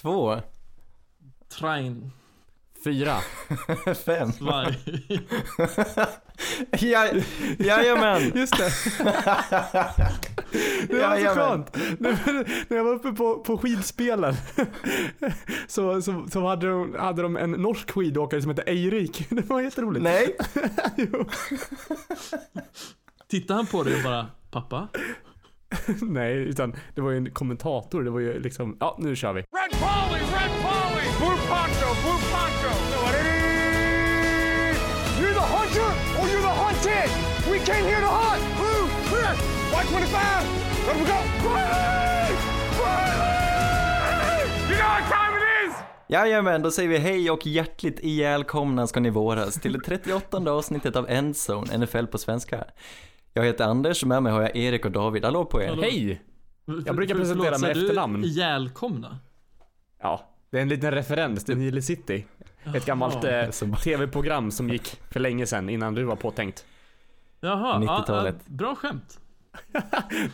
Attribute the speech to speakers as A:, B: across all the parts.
A: Två.
B: Train.
C: Fyra.
A: Fem.
B: Varg.
A: Ja, jajamän.
C: Just det. Det var så skönt. När jag var uppe på, på skidspelen så, så, så hade, de, hade de en norsk skidåkare som hette Eirik. Det var jätteroligt.
A: Nej.
C: Jo.
B: Tittar han på dig och bara, pappa?
C: Nej, utan det var ju en kommentator. Det var ju liksom, ja nu kör vi.
D: Red Polly, Red Polly, Blue Poncho, Blue Poncho. You're the hunter or you're the hunted. We came here to hunt. Blue, clear. White 25. Let we go. Riley! Riley! You know what time it is?
A: Jajamän, då säger vi hej och hjärtligt ihjälkomna ska ni våras till det 38 avsnittet av Endzone, NFL på svenska. Jag heter Anders och med mig har jag Erik och David. Hallå på er.
B: Hallå.
C: Hej! Jag brukar
B: För-
C: presentera
B: förlåt,
C: med
B: säger
C: efternamn.
B: Du ihjälkomna?
C: Ja, det är en liten referens till Nile City. Ett gammalt eh, tv-program som gick för länge sedan innan du var påtänkt.
B: Jaha, ja,
A: 90-talet.
B: ja, bra skämt.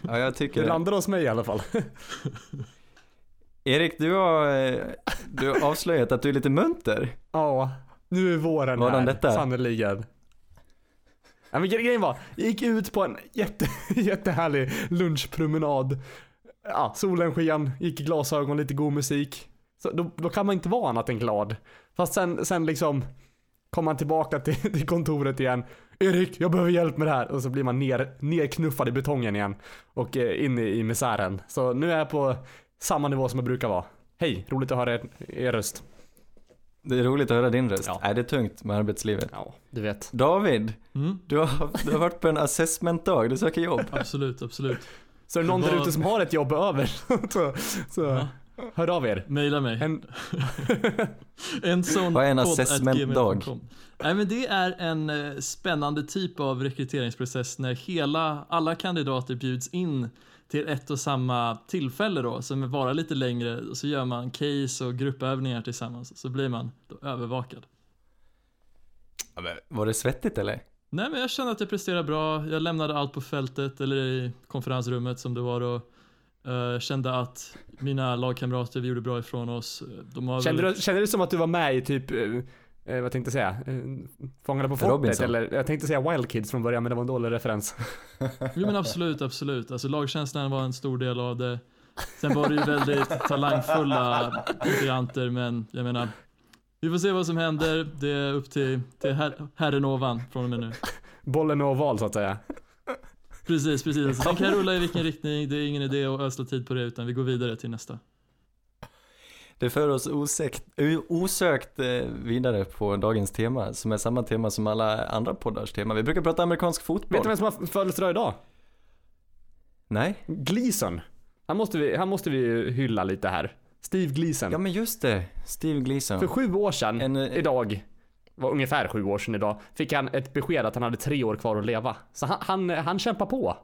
A: Ja, jag
C: Det
A: tycker det.
C: landade hos mig i alla fall.
A: Erik, du har, eh, du har avslöjat att du är lite munter.
C: Ja, nu är våren
A: Vadan
C: här.
A: detta?
C: Sannerligen. Ja, men grejen var, jag gick ut på en jätte, jättehärlig lunchpromenad. Ja, solen sken, gick i glasögon, lite god musik. Så då, då kan man inte vara annat än glad. Fast sen, sen liksom kom man tillbaka till, till kontoret igen. Erik, jag behöver hjälp med det här. Och så blir man ner, nerknuffad i betongen igen. Och eh, in i, i misären. Så nu är jag på samma nivå som jag brukar vara. Hej, roligt att höra er, er röst.
A: Det är roligt att höra din röst.
C: Ja.
A: Nej, det är tungt med arbetslivet.
C: Ja, du vet.
A: David,
B: Mm,
A: du har, du har varit på en assessmentdag, du söker jobb.
B: absolut, absolut.
C: Så är det någon där
B: Vad-
C: ute som har ett jobb över, så, så
B: Ja.
C: hör av er.
B: Maila mig.
C: En,
B: En sån
A: Vad är en assessment-dag?
B: Nej men det är en eh, spännande typ av rekryteringsprocess när hela, alla kandidater bjuds in till ett och samma tillfälle då som varar lite längre och så gör man case och gruppövningar tillsammans så blir man då övervakad.
A: Var det svettigt eller?
B: Nej men jag kände att jag presterade bra, jag lämnade allt på fältet eller i konferensrummet som det var då. Eh, kände att mina lagkamrater vi gjorde bra ifrån oss. De
C: kände,
B: väl-
C: du, kände du som att du var med i typ, eh, vad tänkte jag säga, eh, Fångarna på fortet? Eller jag tänkte säga Wild Kids från början men det var en dålig referens.
B: Jo men absolut, absolut. Alltså lagkänslan var en stor del av det. Sen var det ju väldigt talangfulla konkurrenter men jag menar vi får se vad som händer. Det är upp till, till her, herren ovan från och med nu.
C: Bollen är oval så att säga.
B: Precis, precis. Alltså, den kan rulla i vilken riktning. Det är ingen idé att ödsla tid på det utan vi går vidare till nästa.
A: Det för oss osökt, o- osökt eh, vidare på dagens tema, som är samma tema som alla andra poddars tema. Vi brukar prata amerikansk fotboll.
C: Vet du vem som har födelsedag idag?
A: Nej?
C: Gleason. Han måste vi, han måste vi hylla lite här. Steve Gleason.
A: Ja men just det, Steve Gleason.
C: För sju år sedan,
A: En, eh,
C: idag, var ungefär sju år sedan idag, fick han ett besked att han hade tre år kvar att leva. Så han, han, han kämpar på.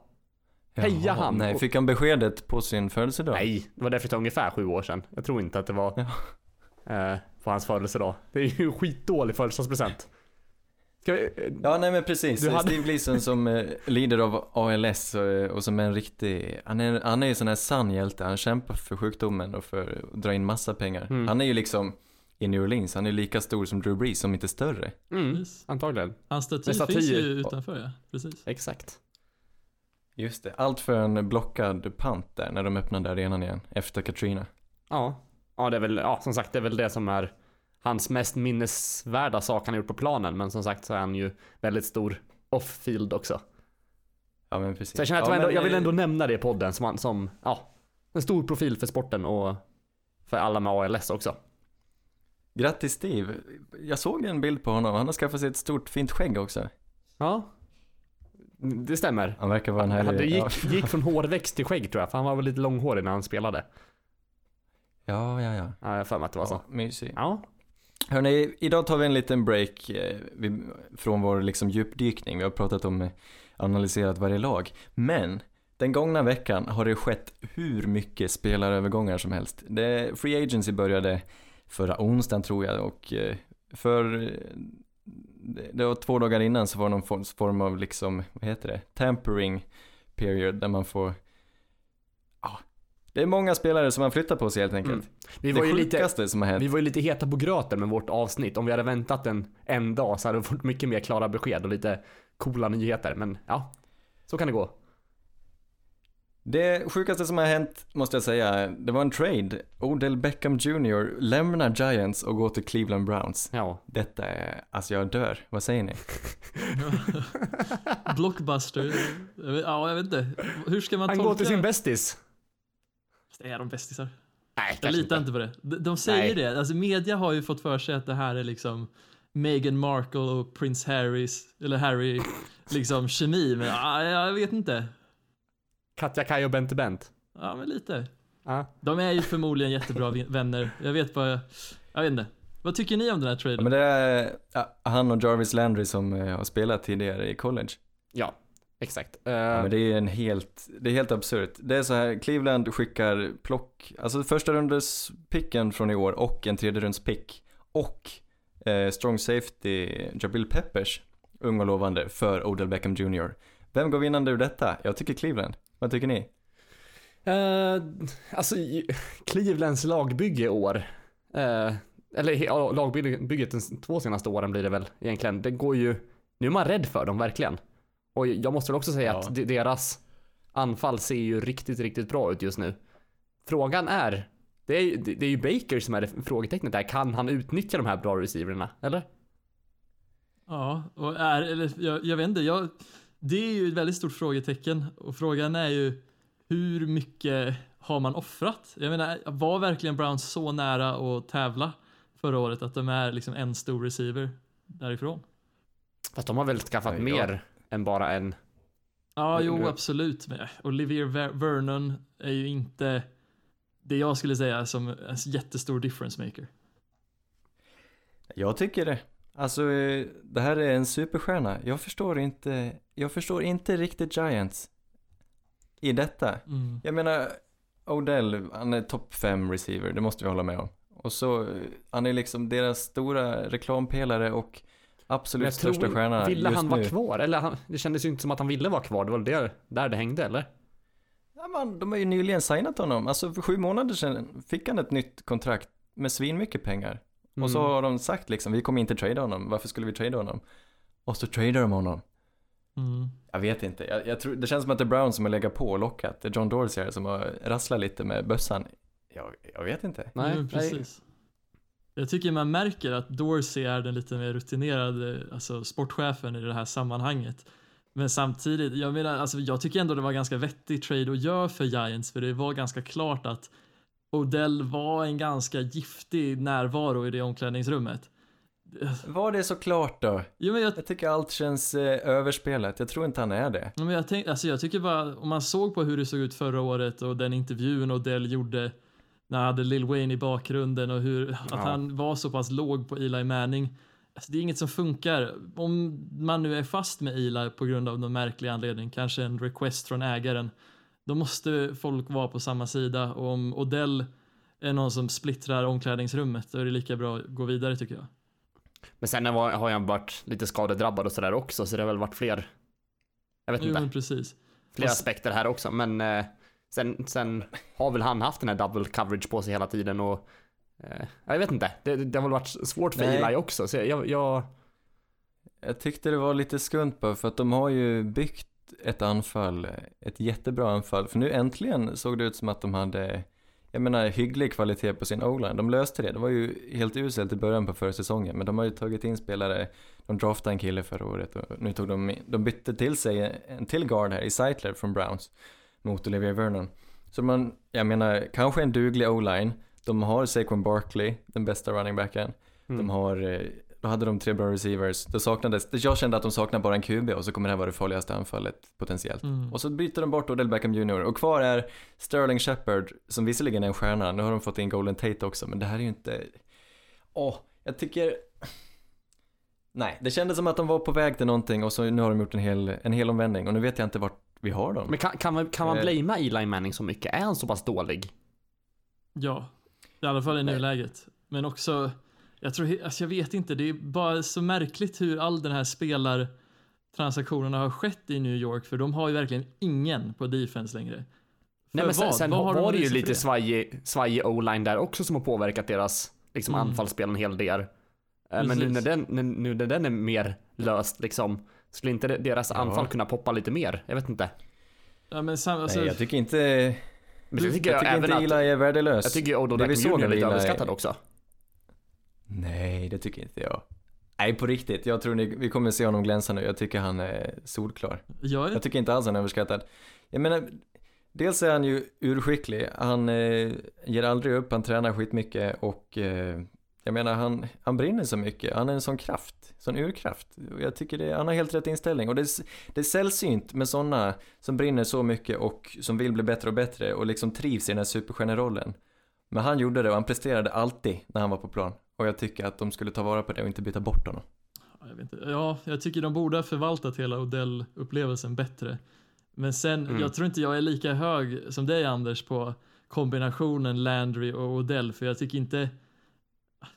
C: Heja han.
A: Nej, fick han beskedet på sin födelsedag?
C: Nej, det var därför det tog ungefär sju år sedan. Jag tror inte att det var eh, på hans födelsedag. Det är ju en skitdålig födelsedagspresent. Ska vi, eh,
A: Ja, nej men precis.
C: Du hade-
A: Steve Gleason som eh, lider av ALS och, och som är en riktig, han är, han är ju sån här sann hjälte. Han kämpar för sjukdomen och för att dra in massa pengar.
C: Mm.
A: Han är ju liksom i New Orleans, han är lika stor som Drew Brees, om inte större.
C: mm,
B: Precis.
C: antagligen.
B: Hans staty. finns ju utanför ja. Precis.
C: Exakt.
A: Just det, allt för en blockad pant där när de öppnade arenan igen efter Katrina.
C: Ja. Ja, det är väl, ja, som sagt, det är väl det som är hans mest minnesvärda sak han gjort på planen. Men som sagt så är han ju väldigt stor off-field också.
A: Ja men precis.
C: Så jag känner att
A: ja,
C: ändå,
A: men,
C: jag vill
A: eh,
C: ändå nämna det i podden som, som, ja, en stor profil för sporten och för alla med ALS också.
A: Grattis Steve. Jag såg en bild på honom, han har skaffat sig ett stort fint skägg också.
C: Ja. Det stämmer.
A: Han verkar vara en härlig...
C: det gick, gick från hårväxt till skägg tror jag, för han var väl lite långhårig när han spelade.
A: Ja, ja, ja.
C: Ja, jag har för mig att det var så.
A: ja mysig.
C: Ja.
A: Hörni, idag tar vi en liten break eh, från vår liksom djupdykning. Vi har pratat om, eh, analyserat varje lag. Men den gångna veckan har det skett hur mycket spelarövergångar som helst. Det, Free Agency började förra onsdagen tror jag och eh, för det det var två dagar innan så var det någon form- av liksom, vad heter det, tampering period där man får ja, Det är många spelare som har flyttat på sig helt enkelt.
C: Mm. Vi
A: det
C: var, lite,
A: sjukaste som har hänt.
C: vi var ju lite heta på gröten med vårt avsnitt. Om vi hade väntat en, en dag så hade vi fått mycket mer klara besked och lite coola nyheter. Men ja, så kan det gå.
A: Det sjukaste som har hänt, måste jag säga, det var en trade. Odell Beckham Jr. lämnar Giants och går till Cleveland Browns.
C: Ja.
A: Detta är, alltså jag dör. Vad säger ni?
B: Blockbuster. Ja, jag vet inte. Hur ska man
C: Han
B: tolka?
C: går till sin bästis.
B: Är de bästisar?
C: Nej,
B: Jag litar inte på det. De, de säger
C: Nej.
B: det. Alltså media har ju fått för sig att det här är liksom Meghan Markle och Prince Harrys, eller Harry, liksom kemi. Men ja, jag vet inte.
C: Katja Kaj och Bente Bent.
B: Ja, men lite.
C: Ja.
B: De är ju förmodligen jättebra vänner. Jag vet bara, jag vet inte. Vad tycker ni om den här
A: Ja,
B: traden?
A: men det är ja, han och Jarvis Landry som eh, har spelat tidigare i college.
C: ja, exakt.
A: Ja,
C: Eh,
A: men det är en helt, det är helt absurt. Det är så här, Cleveland skickar plock, alltså första rundes picken från i år och en tredje runds pick och eh, strong safety Jabril Peppers, ung och lovande, för Odell Beckham Jr. Vem går vinnande ur detta? Jag tycker Cleveland. Vad tycker ni?
C: Eh, alltså, Clevelands lagbygge i år. Eh, eller ja, lagbygget de två senaste åren blir det väl egentligen. Det går ju, nu är man rädd för dem verkligen. Och jag måste väl också säga
A: Ja.
C: att de- deras anfall ser ju riktigt, riktigt bra ut just nu. Frågan är, det är, ju- det det är ju Baker som är det frågetecknet där. Kan han utnyttja de här bra receiverna? Eller?
B: Ja, och är, eller jag, jag vet inte, jag, det är ju ett väldigt stort frågetecken och frågan är ju hur mycket har man offrat? Jag menar, var verkligen Browns så nära att tävla förra året att de är liksom en stor receiver därifrån?
C: Fast de har väl skaffat
A: Ja, ja.
C: mer än bara en.
B: Ja,
C: Men
B: jo,
C: du-
B: absolut. Men Olivier Ver- Vernon är ju inte det jag skulle säga som en jättestor difference maker.
A: Jag tycker det. Alltså, eh, det här är en superstjärna. Jag förstår inte, jag förstår inte riktigt Giants i detta.
B: Mm.
A: Jag menar, Odell, han är topp 5 receiver, det måste vi hålla med om. Och så, eh, han är liksom deras stora reklampelare och absolut
C: jag tror-
A: största stjärna
C: Ville
A: just
C: han vara kvar? Eller han, det kändes ju inte som att han ville vara kvar. Det var det, där det hängde eller?
A: Ja, man, de har ju nyligen signat honom. Alltså för sju månader sedan fick han ett nytt kontrakt med svinmycket pengar. Och så
C: Mm.
A: har de sagt liksom, vi kommer inte trada honom. Varför skulle vi trada honom? Och så tradar de honom.
B: Mm.
A: Jag vet inte. Jag, jag tror, det känns som att det är Brown som har legat på och lockat. Det är John Dorsey här som har rasslat lite med bössan. Jag, jag vet inte.
C: Nej, nej.
B: precis. Jag tycker man märker att Dorsey är den lite mer rutinerade alltså sportchefen i det här sammanhanget. Men samtidigt, jag menar, alltså jag tycker ändå det var ganska vettig trade att göra för Giants för det var ganska klart att Odell var en ganska giftig närvaro i det omklädningsrummet.
A: Var det så klart då?
B: Jo, men jag,
A: Jag tycker allt känns eh, överspelat. Jag tror inte han är det.
B: Men jag, tänk, alltså jag tycker bara, om man såg på hur det såg ut förra året och den intervjun Odell gjorde när han hade Lil Wayne i bakgrunden och hur, att
C: Ja.
B: han var så pass låg på Eli Manning. Alltså det är inget som funkar. Om man nu är fast med Eli på grund av någon märklig anledning, kanske en request från ägaren, då måste folk vara på samma sida och om Odell är någon som splittrar omklädningsrummet då är det lika bra att gå vidare tycker jag.
C: Men sen har han varit lite skadedrabbad och sådär också, så det har väl varit fler. Jag vet
B: Jo,
C: inte,
B: precis.
C: fler
B: fast-
C: aspekter här också, men eh, sen, sen har väl han haft den här double coverage på sig hela tiden och eh, jag vet inte, det, det har väl varit svårt för
A: Nej.
C: Eli också, så jag, jag
A: Jag tyckte det var lite skumt bara för att de har ju byggt ett anfall, ett jättebra anfall. För nu äntligen såg det ut som att de hade, jag menar hygglig kvalitet på sin o-line. De löste det. Det var ju helt uselt i början på förra säsongen. Men de har ju tagit in spelare, de draftade en kille förra året och nu tog de, de bytte till sig en till guard här i Seitler från Browns mot Olivia Vernon. Så man, jag menar, kanske en duglig o-line. De har Saquon Barkley, den bästa running backen.
C: mm.
A: De har, eh, då hade de tre bra receivers. Då saknades, jag kände att de saknade bara en QB och så kommer det här vara det farligaste anfallet potentiellt.
B: Mm.
A: Och så byter de bort Odell Beckham Jr. och kvar är Sterling Shepard som visserligen är en stjärna. Nu har de fått in Golden Tate också men det här är ju inte, åh, jag tycker Nej, det kändes som att de var på väg till någonting och så nu har de gjort en hel, en hel omvändning och nu vet jag inte vart vi har dem.
C: Men kan, kan man, kan man
A: Eh.
C: blamea Eli Manning så mycket? Är han så pass dålig?
B: Ja, i alla fall i nuläget. Men också, jag tror, alltså jag vet inte, det är bara så märkligt hur all den här spelartransaktionerna har skett i New York, för de har ju verkligen ingen på defense längre.
C: Nej men sen,
B: vad?
C: sen
B: Vad har de
C: var
B: att
C: det ju
B: för
C: lite
B: det?
C: svajig, svajig o-line där också som har påverkat deras liksom
B: Mm.
C: anfallsspel en hel del. Eh, Men nu
B: Precis.
C: när, den, nu när den är mer löst liksom, skulle inte deras anfall kunna poppa lite mer? Jag vet inte.
B: Ja, men sam, alltså,
A: Nej, jag tycker inte,
C: Men
B: Du-
C: tycker
A: jag
C: jag,
A: tycker
C: även
A: inte
C: att,
A: Eli är värdelös.
C: jag tycker Odo
A: såg
C: Jr är lite överskattad också.
A: Nej, det tycker inte jag. Nej, på riktigt. Jag tror ni, vi kommer se honom glänsa nu. Jag tycker han är solklar.
B: jag är
A: Jag tycker inte alls han är överskattad. Jag menar, dels är han ju urskicklig. Han eh, ger aldrig upp, han tränar skitmycket och eh, jag menar han, han brinner så mycket. Han är en sån kraft, sån urkraft. Jag tycker det, han har helt rätt inställning. Och det, det är sällsynt med sådana som brinner så mycket och som vill bli bättre och bättre och liksom trivs i den här superstjärnerollen. Men han gjorde det och han presterade alltid när han var på plan. Och jag tycker att de skulle ta vara på det och inte byta bort honom.
B: Jag vet inte. Ja, jag tycker de borde ha förvaltat hela Odell-upplevelsen bättre. Men sen,
C: Mm.
B: jag tror inte jag är lika hög som dig Anders på kombinationen Landry och Odell, för jag tycker inte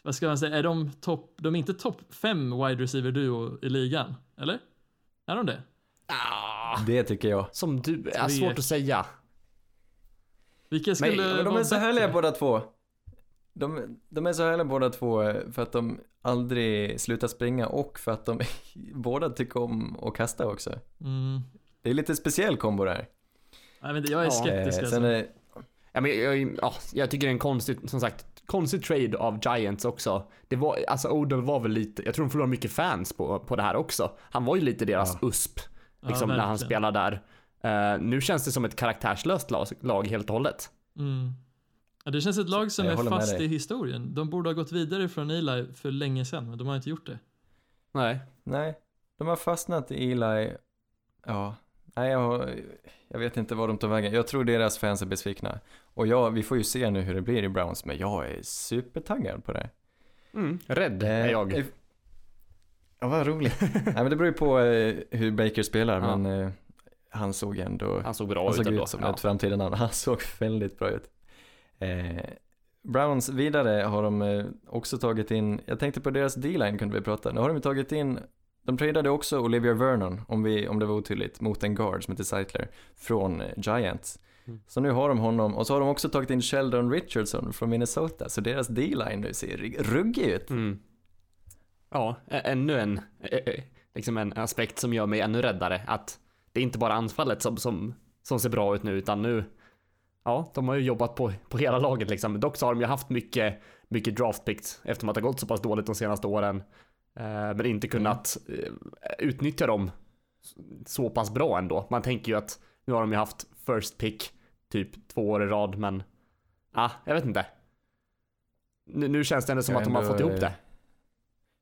B: vad ska man säga, är de topp, de är inte topp fem wide receiver duo i ligan, eller? Är de det?
C: Ah,
A: Det tycker jag.
C: som du, är svårt att säga.
B: Vilka skulle
C: Men-
A: Men de är så härliga båda två. De, de är så härliga båda två eh, för att de aldrig slutar springa och för att de båda tycker om att kasta också.
B: Mm.
A: Det är lite speciell kombo där.
B: Jag, vet inte, jag är
C: Ja.
B: skeptisk
A: Eh,
B: alltså.
A: är,
C: Ja, men jag, jag, ja, jag tycker det är en konstig, som sagt, konstig trade av Giants också. Det var, alltså Odell var väl lite, jag tror de förlorade mycket fans på, på det här också. Han var ju lite deras USP,
B: Ja,
C: liksom när han spelar där. Eh, nu känns det som ett karaktärslöst lag, lag helt och hållet.
B: Mm. Ja, det känns ett lag som är fast i historien. De borde ha gått vidare från Eli för länge sedan, men de har inte gjort det.
C: Nej.
A: nej, de har fastnat i Eli. Ja, nej jag, jag vet inte var de tar vägen. Jag tror deras fans är besvikna. Och ja, vi får ju se nu hur det blir i Browns, men jag är supertaggad på det.
C: Mm, rädd är jag.
A: Eh, Ja, vad roligt. Nej, men det beror ju på eh, hur Baker spelar,
C: Ja.
A: men eh, han såg ändå
C: Han såg bra
A: Han
C: ut
A: såg
C: ändå.
A: ut som
C: ja.
A: ett framtida namn. Han såg väldigt bra ut. Eh, Browns vidare har de eh, också tagit in, jag tänkte på deras D-line kunde vi prata. Nu har de tagit in, de tradade också Olivia Vernon, om, vi, om det var otydligt, mot en guard som heter Seitler från eh, Giants.
C: Mm.
A: Så nu har de honom, och så har de också tagit in Sheldon Richardson från Minnesota, så deras D-line nu ser ruggig ut.
C: Mm. Ja, ännu en, liksom en aspekt som gör mig ännu räddare. Att det är inte bara anfallet som, som, som ser bra ut nu, utan nu, ja, de har ju jobbat på, på hela laget liksom. Dock så har de ju haft mycket, mycket draft picks eftersom att det har gått så pass dåligt de senaste åren. Eh, men inte kunnat eh, utnyttja dem så pass bra ändå. Man tänker ju att nu har de ju haft first pick typ två år i rad, men ah, jag vet inte. Nu, nu känns det ändå som
A: Jag
C: att de har fått ihop
A: eh,
C: det.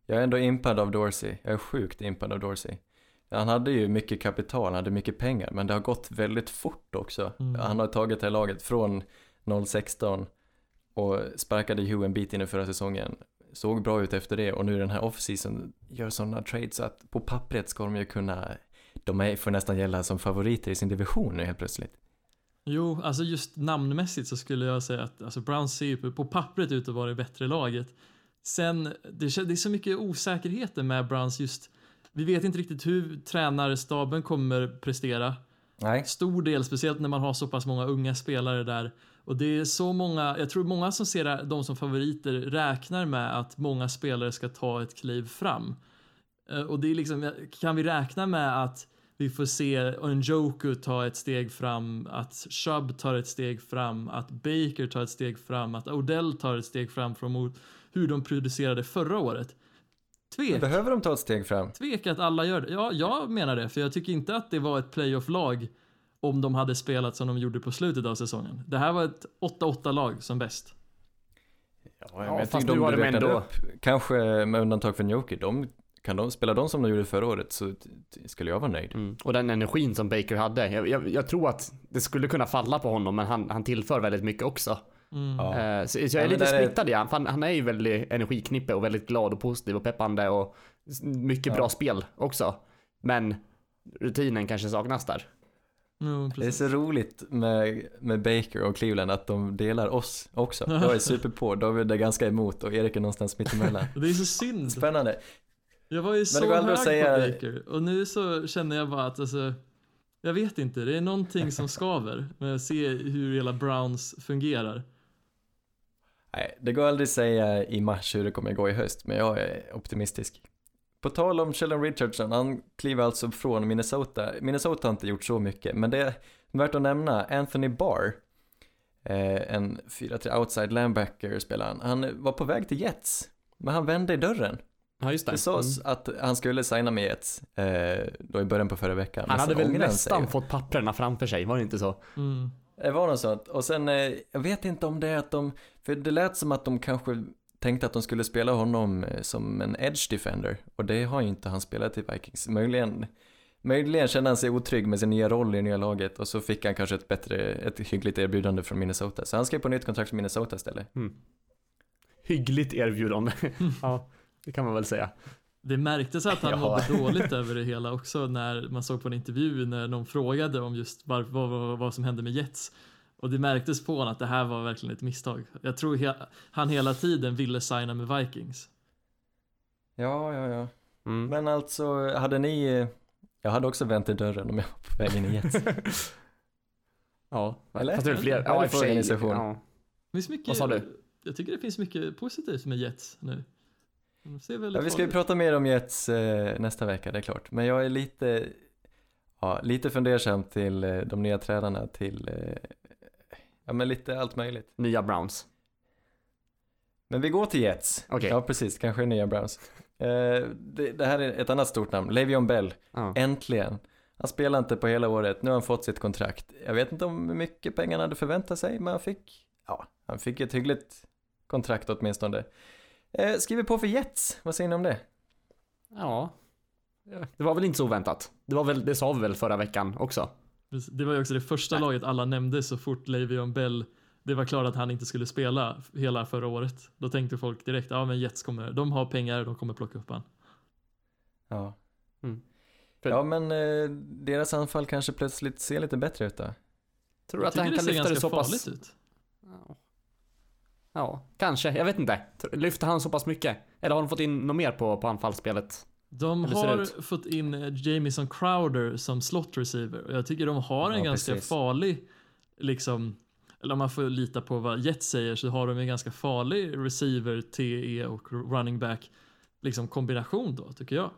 A: Jag är ändå impad av Dorsey. Jag är sjukt impad av Dorsey. Han hade ju mycket kapital, han hade mycket pengar, men det har gått väldigt fort också.
B: Mm.
A: Han har tagit det här laget från 016 och sparkade Hugh en bit in i förra säsongen. Såg bra ut efter det och nu den här off-season gör sådana trades så att på pappret ska de ju kunna, de är, får nästan gälla som favoriter i sin division nu helt plötsligt.
B: Jo, alltså just namnmässigt så skulle jag säga att alltså Browns ser ju på pappret ut att vara det bättre laget. Sen, det är så mycket osäkerheter med Browns just, vi vet inte riktigt hur tränarstaben kommer prestera.
A: Nej,
B: Stor del, speciellt när man har så pass många unga spelare där. Och det är så många, jag tror många som ser dem som favoriter räknar med att många spelare ska ta ett kliv fram. Eh, Och det är liksom, kan vi räkna med att vi får se Njoku ta ett steg fram, att Chubb tar ett steg fram, att Baker tar ett steg fram, att Odell tar ett steg fram från hur de producerade förra året. Tvek.
A: behöver de ta ett steg fram?
B: Tvek att alla gör det. Ja, jag menar det, för jag tycker inte att det var ett playoff-lag om de hade spelat som de gjorde på slutet av säsongen. Det här var ett 8-8-lag som bäst.
A: Ja,
C: Ja,
A: men jag
C: fast nu
A: de du
C: de ändå-
A: upp, kanske med undantag för Njoki, de, kan de spela de som de gjorde förra året så skulle jag vara nöjd.
C: Mm. Och den energin som Baker hade. Jag, jag, jag tror att det skulle kunna falla på honom, men han, han tillför väldigt mycket också.
B: Mm.
C: Eh, så, så jag är lite splittad i han, han, är ju väldigt energiknippe och väldigt glad och positiv och peppande och mycket
A: Ja.
C: bra spel också. Men rutinen kanske saknas där.
B: Jo,
A: Det är så roligt med, med Baker och Cleveland att de delar oss också. Jag är super på, David är ganska emot och Erik är någonstans mittemellan.
B: Det är så synd.
A: Spännande.
B: Jag var ju så hög
A: att säga-
B: på Baker och nu så känner jag bara att alltså, Jag vet inte, det är någonting som skaver med att se hur hela Browns fungerar.
A: Nej, det går aldrig att säga i mars hur det kommer gå i höst, men jag är optimistisk. På tal om Sheldon Richardson, han kliver alltså från Minnesota. Minnesota har inte gjort så mycket, men det är värt att nämna Anthony Barr, eh, en 4-3 outside linebacker spelar han. Han var på väg till Jets, men han vände i dörren.
C: Ja, just det.
A: Det sades
C: Mm.
A: att han skulle signa med Jets eh, då i början på förra veckan.
C: Han hade väl nästan fått papperna framför sig, var det inte så?
B: Mm.
A: Det var något sånt. Och sen, eh, jag vet inte om det är att de, för det lät som att de kanske tänkte att de skulle spela honom eh, som en edge defender. Och det har ju inte han spelat i Vikings. Möjligen, möjligen kände han sig otrygg med sin nya roll i det nya laget och så fick han kanske ett bättre, ett hyggligt erbjudande från Minnesota. Så han skrev på nytt kontrakt med Minnesota istället.
C: Hyggligt erbjudande. ja, det kan man väl säga.
B: Det märktes att han
A: Ja.
B: mådde dåligt över det hela också när man såg på en intervju när någon frågade om just var, vad, vad, vad som hände med Jets. Och det märktes på honom att det här var verkligen ett misstag. Jag tror he han hela tiden ville signa med Vikings.
A: Ja, ja, ja.
C: Mm.
A: Men alltså, hade ni, jag hade också vänt i dörren om jag var på väg in i Jets.
C: ja,
A: Eller?
C: fast det är fler. Ja, i och
A: för
C: för sig.
A: organisation.
C: Ja.
B: Det finns mycket,
C: Vad sa du?
B: Jag tycker det finns mycket positivt med Jets nu.
A: Ja, vi ska ju prata mer om Jets eh, nästa vecka, det är klart. Men jag är lite, ja, lite fundersam till eh, de nya tränarna, till, eh, ja men lite allt möjligt.
C: Nya Browns.
A: Men vi går till Jets.
C: Okej.
A: Ja, precis, kanske nya Browns. Eh, det, det här är ett annat stort namn, Le'Veon Bell,
C: Ja.
A: äntligen. Han spelar inte på hela året, nu har han fått sitt kontrakt. Jag vet inte om hur mycket pengar han hade förväntat sig, men han fick, ja, han fick ett hyggligt kontrakt åtminstone. Eh, skriver på för Jets, vad säger ni om det?
C: ja. Det var väl inte så oväntat. Det, var väl, det sa vi väl förra veckan också.
B: Det var ju också det första laget alla nämnde så fort Le'Veon Bell det var klart att han inte skulle spela hela förra året. Då tänkte folk direkt, ja men Jets kommer, de har pengar, de kommer plocka upp han.
A: Ja.
C: Mm.
A: Ja men eh, deras anfall kanske plötsligt ser lite bättre ut då.
C: Tror du att han kan lyfta det så pass?
B: ut.
C: Ja. kanske. Jag vet inte. Lyfter han så pass mycket? Eller har de fått in något mer på, på anfallsspelet?
B: De har fått in eh, Jamison Crowder som slot receiver och jag tycker de har en
A: Ja,
B: ganska
A: precis.
B: farlig, liksom, eller om man får lita på vad Jets säger så har de en ganska farlig receiver, TE och running back, liksom kombination då tycker jag.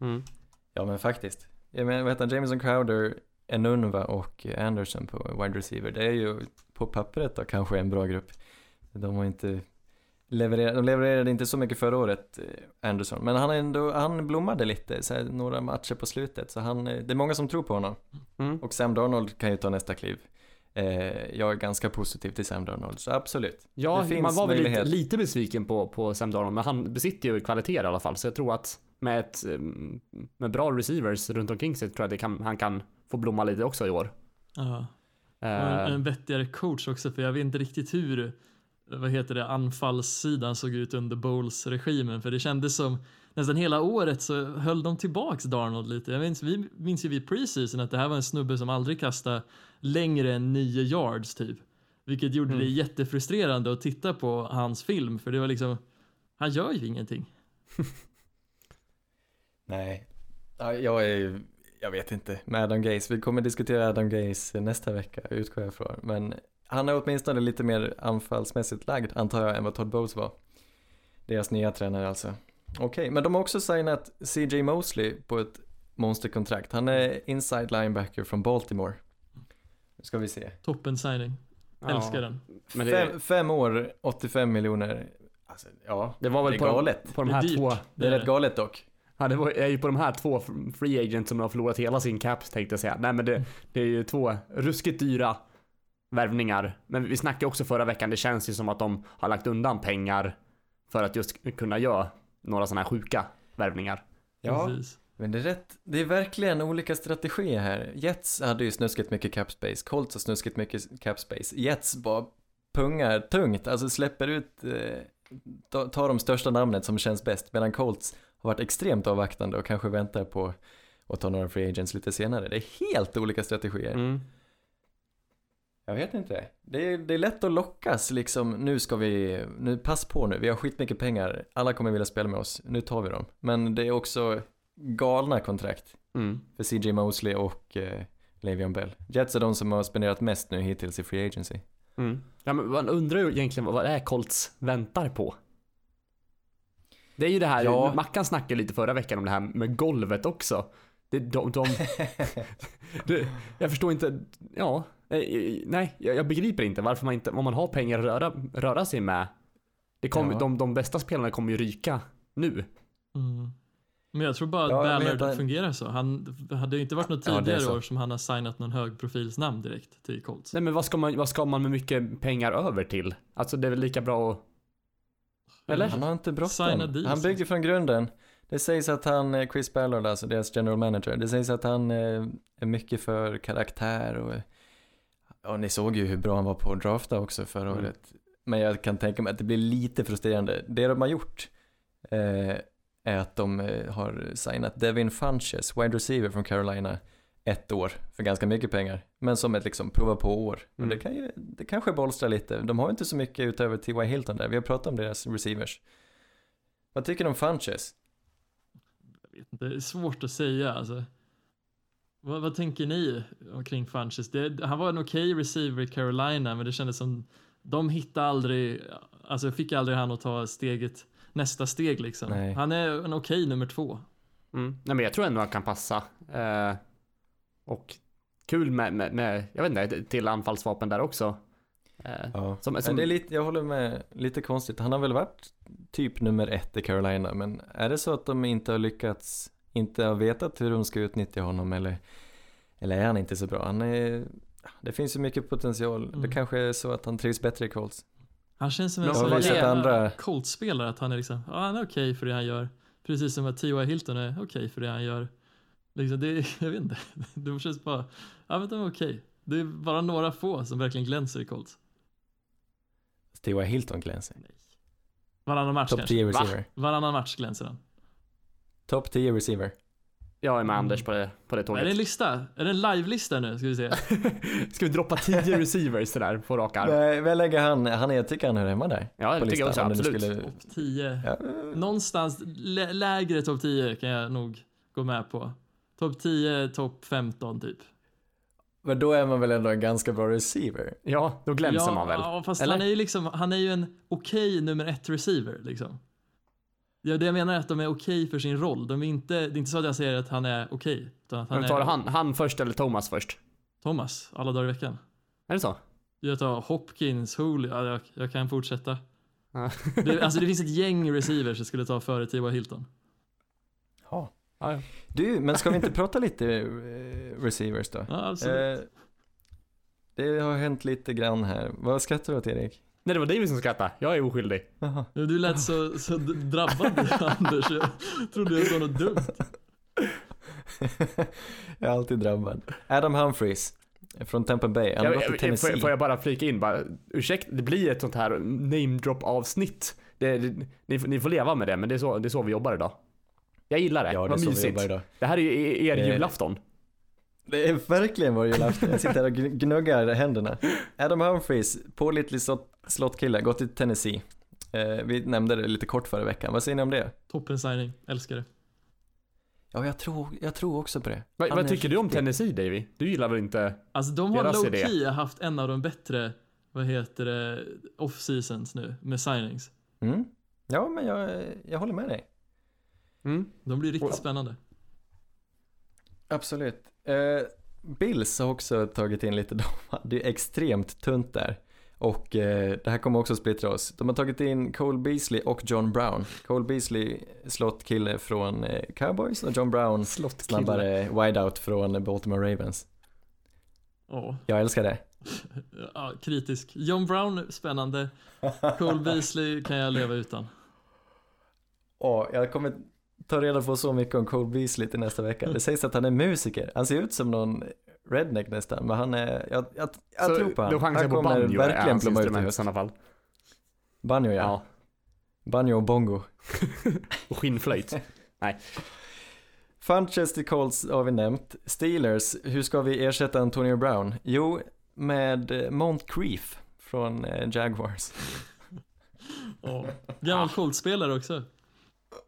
C: Mm.
A: Ja men faktiskt. Jag menar, vad heter han? Jameson Crowder, Enunva och Anderson på wide receiver. Det är ju på pappret då kanske en bra grupp. De har inte levererat, de levererade inte så mycket förra året, eh, Anderson. Men han, är ändå, han blommade lite, så här, några matcher på slutet. Så han, eh, det är många som tror på honom.
C: Mm.
A: Och Sam Darnold kan ju ta nästa kliv. Eh, jag är ganska positiv till Sam Darnold, så absolut.
C: Ja,
A: Det finns
C: man var väl lite, lite besviken på, på Sam Darnold, men han besitter ju kvaliteter i alla fall. Så jag tror att med, ett, mm, med bra receivers runt omkring sig tror jag det kan, han kan få blomma lite också i år.
B: Ja. Och
C: Eh,
B: en, en vettigare coach också för jag vet inte riktigt hur vad heter det, anfallssidan såg ut under Bowles-regimen för det kändes som nästan hela året så höll de tillbaks Darnold lite. Jag minns, vi minns ju vid preseason att det här var en snubbe som aldrig kastade längre än 9 yards typ. Vilket gjorde det
C: Mm.
B: jättefrustrerande att titta på hans film för det var liksom, han gör ju ingenting.
A: Nej. Ja, jag är ju- jag vet inte, med Adam Gaze. Vi kommer diskutera Adam Gaze nästa vecka, utgår jag från. Men han är åtminstone lite mer anfallsmässigt lagd, antar jag, än vad Todd Bowles var. Deras nya tränare alltså. Okej, men de har också signat CJ Mosley på ett monsterkontrakt. Han är inside linebacker från Baltimore. Nu ska vi se.
B: Toppen signing.
C: ja,
B: Älskar den.
C: Men det,
A: Fem, fem år, 85 miljoner. Alltså, ja,
C: det var väl
A: det är
C: på,
A: galet.
C: På de
B: Det är
C: här
B: dyrt.
C: två,
A: det är rätt galet dock.
C: ja, det var, är ju på de här två free agents som har förlorat hela sin cap tänkte jag säga. Nej men det, det är ju två ruskigt dyra värvningar. Men vi snackade också förra veckan, det känns ju som att de har lagt undan pengar för att just kunna göra några sådana här sjuka värvningar.
A: Ja,
B: Precis.
A: Men det är rätt, det är verkligen olika strategier här. Jets hade ju snuskigt mycket cap space, Colts har snuskigt mycket cap space. Jets bara pungar tungt, alltså släpper ut, eh, ta- tar de största namnet som känns bäst, medan Colts har varit extremt avvaktande och kanske väntar på att ta några free agents lite senare. Det är helt olika strategier.
C: Mm.
A: Jag vet inte. Det är, det är lätt att lockas liksom, nu ska vi, nu pass på nu, vi har skitmycket pengar, alla kommer vilja spela med oss, nu tar vi dem. Men det är också galna kontrakt
C: Mm.
A: för CJ Mosley och eh, Le'Veon Bell. Jets är de som har spenderat mest nu hittills i Free Agency.
C: Mm. Ja, men man undrar ju egentligen vad det är Colts väntar på. Det är ju det här,
A: Ja.
C: Mackan snackade lite förra veckan om det här med golvet också. Det, de, de, det, jag förstår inte, ja, eh, nej, jag, jag begriper inte varför man inte, om man har pengar att röra, röra sig med. Det kommer,
A: Ja.
C: de, de bästa spelarna kommer ju ryka nu.
B: Mm. Men jag tror bara att
A: Ja, jag
B: Ballard
A: att-
B: fungerar så. Han det hade ju inte varit något
A: Ja,
B: tidigare
A: så.
B: år som han har signat någon högprofilsnamn direkt till Colts.
C: Nej men vad ska man, vad ska man med mycket pengar över till? Alltså det är väl lika bra att, eller?
A: Han har inte
B: Signa
A: bråttom. Han byggde från grunden. Det sägs att han, eh, Chris Ballard, alltså deras general manager, det sägs att han eh, är mycket för karaktär och ja, ni såg ju hur bra han var på att drafta också förra
C: Mm.
A: året. Men jag kan tänka mig att det blir lite frustrerande. Det de har gjort eh, är att de eh, har signat Devin Funches, wide receiver från Carolina, ett år för ganska mycket pengar. Men som ett liksom prova på år. Och
C: Mm.
A: det, kan ju, det kanske bolstrar lite. De har inte så mycket utöver T.Y. Hilton där. Vi har pratat om deras receivers. Vad tycker du om Funches?
B: Vet inte, det är svårt att säga alltså. Vad, vad tänker ni omkring Funches? Det, han var en okej receiver i Carolina, men det kändes som de hittade aldrig, alltså fick aldrig han att ta steget, nästa steg liksom.
A: Nej.
B: Han är en okej nummer två.
C: Mm. Nej men jag tror ändå han kan passa. Eh, och kul med, med, med, jag vet inte, till anfallsvapen där också. Eh,
A: Ja.
C: Som-
A: Men
C: som-
A: det är lite, jag håller med, lite konstigt. Han har väl varit typ nummer ett i Carolina, men är det så att de inte har lyckats, inte har vetat hur de ska utnyttja honom eller, eller är han inte så bra? Han är, det finns ju mycket potential. Det
B: Mm.
A: kanske är så att han trivs bättre i Colts.
B: Han känns som en sån
A: andra-
B: Colts-spelare, att han är liksom, ja han är okej för det han gör. Precis som att T.Y. Hilton är okej för det han gör. Liksom, det, jag vet inte, det känns bara, ja men de är okej. Det är bara några få som verkligen glänser i Colts.
A: T.Y. Hilton glänser.
B: Varannan match
A: Top
B: kanske.
A: 10
C: Va?
A: receiver.
B: Varannan match glänser han.
A: Top 10 receiver.
C: jag är med
B: Mm.
C: Anders på det, på det
B: Är det en
C: tåget.
B: lista? Är det en live-lista nu? Ska vi se.
C: Ska vi droppa 10 receivers sådär på rak arm?
A: Nej, Vad lägger han, han är, jag tycker han hör hemma där.
C: Ja, det tycker jag också, absolut.
A: skulle-
B: Topp 10.
A: Ja,
B: Någonstans lä- lägre topp 10 kan jag nog gå med på. Topp 10, topp 15 typ.
A: Men då är man väl ändå en ganska bra receiver?
C: Ja, då glänser
B: ja,
C: man väl?
B: Ja, fast
C: Eller?
B: han är ju liksom, han är ju en okej nummer ett receiver liksom. Ja, det jag menar är att de är okej för sin roll. De är inte, det är inte så att jag säger att han är okej. utan att han
C: Men tar
B: är
C: han, han först eller Thomas först?
B: Thomas, alla dagar i veckan.
C: Är det så?
B: Jag tar Hopkins, Julio, ja, jag, jag kan fortsätta. Det, alltså det finns ett gäng receivers jag skulle ta före T.Y. Hilton.
A: Ja.
C: Ja, ja.
A: Du, men ska vi inte prata lite eh, receivers då?
B: Ja, absolut.
A: Eh, det har hänt lite grann här. Vad skrattar du åt Erik?
C: Nej, det var David som skrattade. Jag är oskyldig.
A: Jaha.
B: Ja, Du lät så, så drabbad Anders, jag trodde jag sa något dumt.
A: jag är alltid drabbad. Adam Humphries från Tampa Bay. Han
C: Jag, jag,
A: Tennessee.
C: får, får jag bara flika in bara, ursäkta, det blir ett sånt här name drop avsnitt. Det, det, ni, får- ni får leva med det, men det är, så, det är så vi jobbar idag. Jag gillar det,
A: Ja, det
C: vad mysigt. Det här är ju er,
A: Det-
C: julafton.
A: Det är verkligen vår julafton. Jag sitter här och gn- gnuggar händerna. Adam Humphries, pålitlig slott, slottkille, gått till Tennessee. Eh, vi nämnde det lite kort förra veckan. Vad säger ni om det?
B: Toppen signing, älskar det.
A: Ja, jag tror, jag tror också på det.
C: Va, vad tycker du om
A: riktigt-
C: Tennessee, Davy? Du gillar väl inte?
B: Alltså de har low
C: idé.
B: key haft en av de bättre, vad heter det, off-seasons nu med signings.
A: Mm? Ja, men jag, jag håller med dig.
C: Mm?
B: De blir riktigt
C: Och-
B: spännande.
A: Absolut. Eh, Bills har också tagit in lite, de hade ju extremt tunt där. Och eh, det här kommer också splittra oss. De har tagit in Cole Beasley och John Brown. Cole Beasley slottkille från eh, Cowboys och John Brown
C: Slottkille.
A: snabbare wideout från Baltimore Ravens.
B: Ja,
A: Jag älskar det.
B: ja, kritisk. John Brown, spännande. Cole Beasley kan jag leva utan.
A: Åh, jag kommer ta reda på så mycket om Cole Beasley till nästa vecka. Det sägs att han är musiker. Han ser ut som någon redneck nästan, men han är, jag, jag, jag
C: Så
A: tror på han.
C: Då chansar
A: han
C: jag på
A: kommer
C: banjo är
A: verkligen
C: hans
A: blomma ut i
C: sådana fall.
A: Banjo ja.
C: Ja.
A: Banjo och bongo.
C: Och skinnflöjt.
A: Funches till Colts har vi nämnt. Steelers, hur ska vi ersätta Antonio Brown? Jo, med eh, Moncrief från eh, Jaguars.
B: Ja. Gammal Colts-spelare också.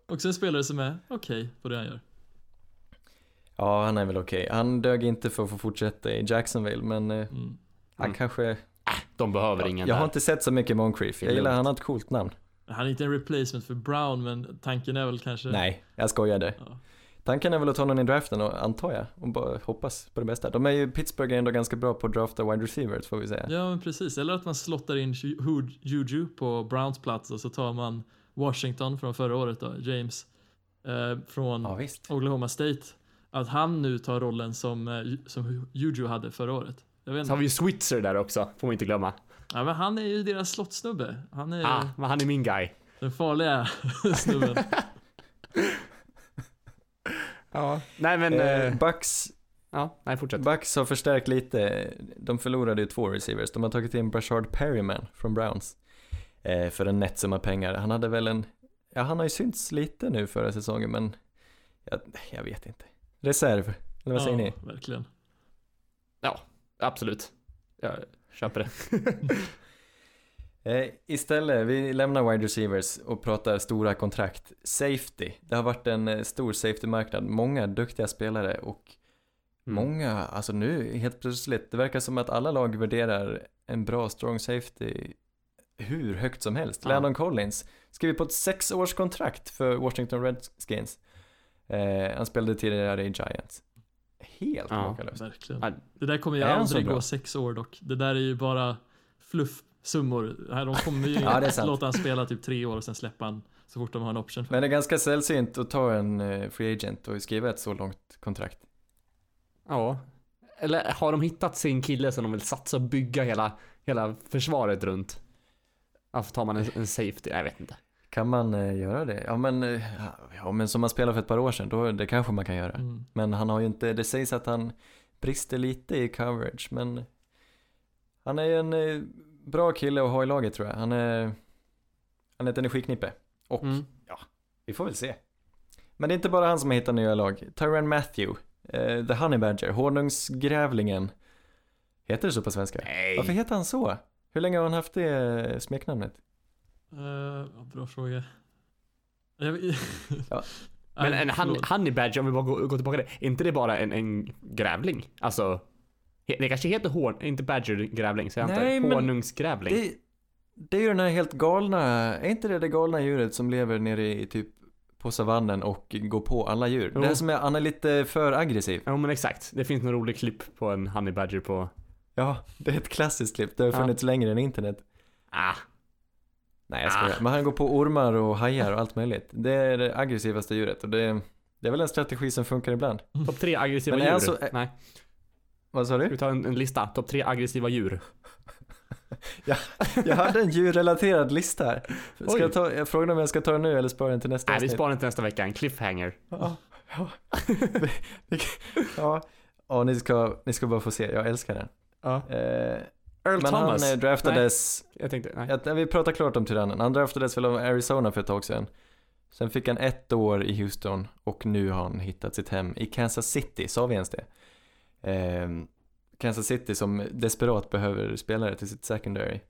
B: Också en spelare som är okej på det han gör.
A: Ja, han är väl okej. Han dög inte för att få fortsätta i Jacksonville, men eh,
B: Mm.
A: han
C: Mm.
A: kanske...
C: De behöver
A: Ja,
C: ingen
A: jag
C: där.
A: har inte sett så mycket Moncrief. Jag gillar, han har ett coolt namn.
B: Han är inte en replacement för Brown, men tanken är väl kanske...
A: Nej, jag skojade.
B: Ja.
A: Tanken är väl att ta någon i draften, och, antar jag, och bara hoppas på det bästa. De är ju, Pittsburgh är ändå ganska bra på att drafta wide receivers, får vi säga.
B: Ja, men precis. Eller att man slottar in Ju- Ju- Juju på Browns plats och så tar man Washington från förra året då, James, eh, från
A: Ja, visst.
B: Oklahoma State. Att han nu tar rollen som, eh, som Juju hade förra året. Jag vet
C: Så har vi ju Switzer där också, får man inte glömma.
B: Ja, men han är ju deras slottsnubbe. Han är
C: Ah, men han är min guy.
B: den farliga snubben.
C: Ja. Nej men,
A: Eh,
C: eh,
A: Bucks,
C: ja, nej fortsätt.
A: Bucks har förstärkt lite. De förlorade ju två receivers. De har tagit in Brashard Perryman från Browns. Eh, för en nätt summa pengar. Han hade väl en, ja han har ju synts lite nu förra säsongen men jag, jag vet inte. Reserv, eller vad säger ni?
B: Ja, verkligen.
C: Absolut. Jag köper det.
A: Eh, istället, vi lämnar wide receivers och pratar stora kontrakt. Safety, det har varit en eh, stor safety-marknad. Många duktiga spelare och
C: Mm.
A: många, alltså nu helt plötsligt, det verkar som att alla lag värderar en bra strong safety hur högt som helst.
C: Ja.
A: Landon Collins skriver på ett sexårskontrakt för Washington Redskins. Eh, han spelade tidigare i Giants. Helt
C: Ja.
A: makalöst.
B: Verkligen. Det där kommer ju aldrig gå sex år dock. Det där är ju bara fluffsummor. Här, De kommer ju
A: Ja,
B: låta han spela typ tre år och sen släppa han så fort de har en option. För.
A: Men det är ganska sällsynt att ta en eh, free agent och skriva ett så långt kontrakt.
C: Ja. Eller har de hittat sin kille som de vill satsa och bygga hela, hela försvaret runt? Varför tar man en, en safety? Jag vet inte.
A: Kan man eh, göra det? Ja men, eh, ja men som man spelade för ett par år sedan, då, det kanske man kan göra.
B: Mm.
A: Men han har ju inte, det sägs att han brister lite i coverage, men han är ju en eh, bra kille att ha i laget tror jag. Han är, han är ett energiknippe. Och
C: Mm.
A: vi får väl se. Men det är inte bara han som har hittat nya lag. Tyrann Matthew, eh, The Honey Badger, honungsgrävlingen. Heter det så på svenska?
C: Nej.
A: Varför heter han så? Hur länge har han haft det smeknamnet?
B: Ja, bra fråga. Jag,
A: Ja.
C: Men en honey badger, om vi bara går, går tillbaka till det. Är inte det bara en, en grävling? Alltså, det kanske heter horn, inte badger grävling, säger jag
A: Nej, men
C: Honungsgrävling.
A: Det, det är ju den här helt galna, är inte det det galna djuret som lever nere i typ på savannen och går på alla djur?
C: Jo.
A: Det är som är, han är lite för aggressiv.
C: Ja men exakt. Det finns en rolig klipp på en honey badger på...
A: Ja, det är ett klassiskt klipp. Det har
C: Ja.
A: funnits längre än internet.
C: Ah.
A: Nej jag skojar. Men han går på ormar och hajar och allt möjligt. Det är det aggressivaste djuret och det, det är väl en strategi som funkar ibland.
C: Topp tre aggressiva
A: Men
C: djur.
A: alltså-
C: Nej,
A: Vad sa
C: ska
A: du?
C: vi ta en, en lista? Topp tre aggressiva djur.
A: Jag hade en djurrelaterad lista här. Ska
C: Oj.
A: jag, ta, jag frågade om jag ska ta den nu eller spara den till nästa
C: Nej, vi sparar den till nästa vecka. En cliffhanger.
A: Ja, ja. ja. ja ni, ska, ni ska bara få se, jag älskar den.
C: Ja.
A: Eh,
C: Earl
A: men
C: Thomas.
A: han eh, draftades,
C: Jag tänkte, nej.
A: jag, vi pratar klart om tyrannen, han draftades väl av Arizona för ett tag sedan. Sen fick han ett år i Houston och nu har han hittat sitt hem i Kansas City, sa vi ens det? Eh, Kansas City som desperat behöver spelare till sitt secondary.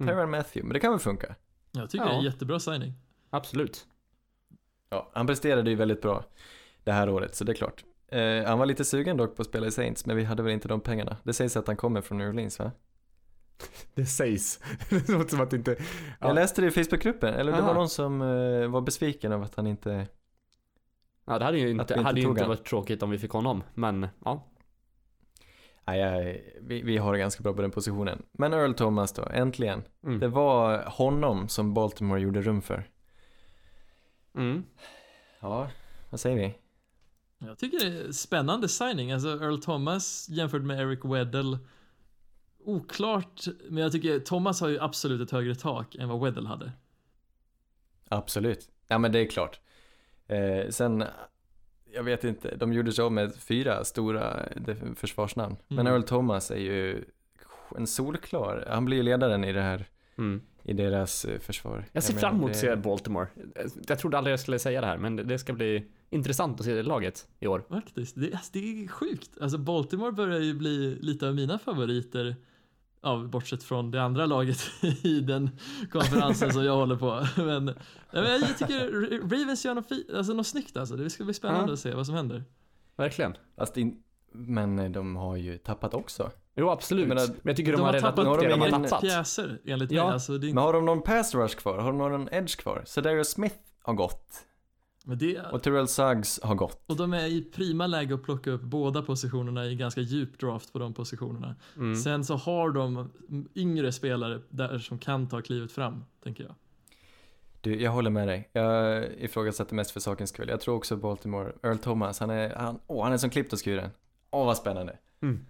C: Mm.
A: Tyrann Matthew, men det kan väl funka?
B: Jag tycker det är
C: Ja.
B: en jättebra signing.
C: Absolut.
A: Ja, han presterade ju väldigt bra det här året, så det är klart. Eh, han var lite sugen dock på att spela i Saints, men vi hade väl inte de pengarna. Det sägs att han kommer från New Orleans va?
C: Det sägs. det låter som att det inte... Ja.
A: Jag läste det i Facebookgruppen, eller det
C: Aha.
A: var någon som eh, var besviken av att han inte...
C: Ja, det hade ju inte,
A: inte
C: hade ju inte
A: han.
C: varit tråkigt om vi fick honom. Men, ja.
A: Nej, vi, vi har det ganska bra på den positionen. Men Earl Thomas då, äntligen.
C: Mm.
A: Det var honom som Baltimore gjorde rum för.
C: Mm.
A: Ja, vad säger vi?
B: Jag tycker det är en spännande signing. Alltså Earl Thomas jämfört med Eric Weddle. Oklart, men jag tycker Thomas har ju absolut ett högre tak än vad Weddle hade.
A: Absolut. Ja men det är klart. Eh, sen, jag vet inte, de gjorde sig av med fyra stora försvarsnamn. Men
B: Mm.
A: Earl Thomas är ju en solklar, han blir ju ledaren i det här,
C: Mm.
A: i deras eh, försvar.
C: Jag ser
A: menar,
C: fram emot
A: det-
C: att se Baltimore. Jag trodde aldrig jag skulle säga det här, men det ska bli intressant att se det laget i år.
B: Faktiskt. Det, alltså, det är sjukt. Alltså Baltimore börjar ju bli lite av mina favoriter. Ja, bortsett från det andra laget i den konferensen som jag håller på. Men, nej, men jag tycker Ravens gör något, fi- alltså, något snyggt alltså. Det ska bli spännande
C: Ja.
B: att se vad som händer.
C: verkligen.
A: Fast in, men eh, de har ju tappat också.
C: Jo, absolut.
A: Jag
C: Men,
A: menar,
C: jag tycker de,
B: De
C: har
B: har
C: redan
B: tappat
C: upp det de har tappat.
B: pjäser enligt
C: Ja.
B: mig. Alltså, det är
A: Men
B: inte,
A: har de någon pass rush kvar? Har de någon edge kvar? Så Darius Smith har gått.
B: Men det,
A: Och Terrell Suggs har gått.
B: och de är i prima läge att plocka upp båda positionerna i ganska djup draft på de positionerna.
C: Mm.
B: Sen så har de yngre spelare där som kan ta klivet fram, tänker jag.
A: Du, jag håller med dig. Jag ifrågasätter mest för sakens skull. Jag tror också Baltimore, Earl Thomas, han är, han, åh, han är som klippt och skuren. Åh, vad spännande.
C: Mm.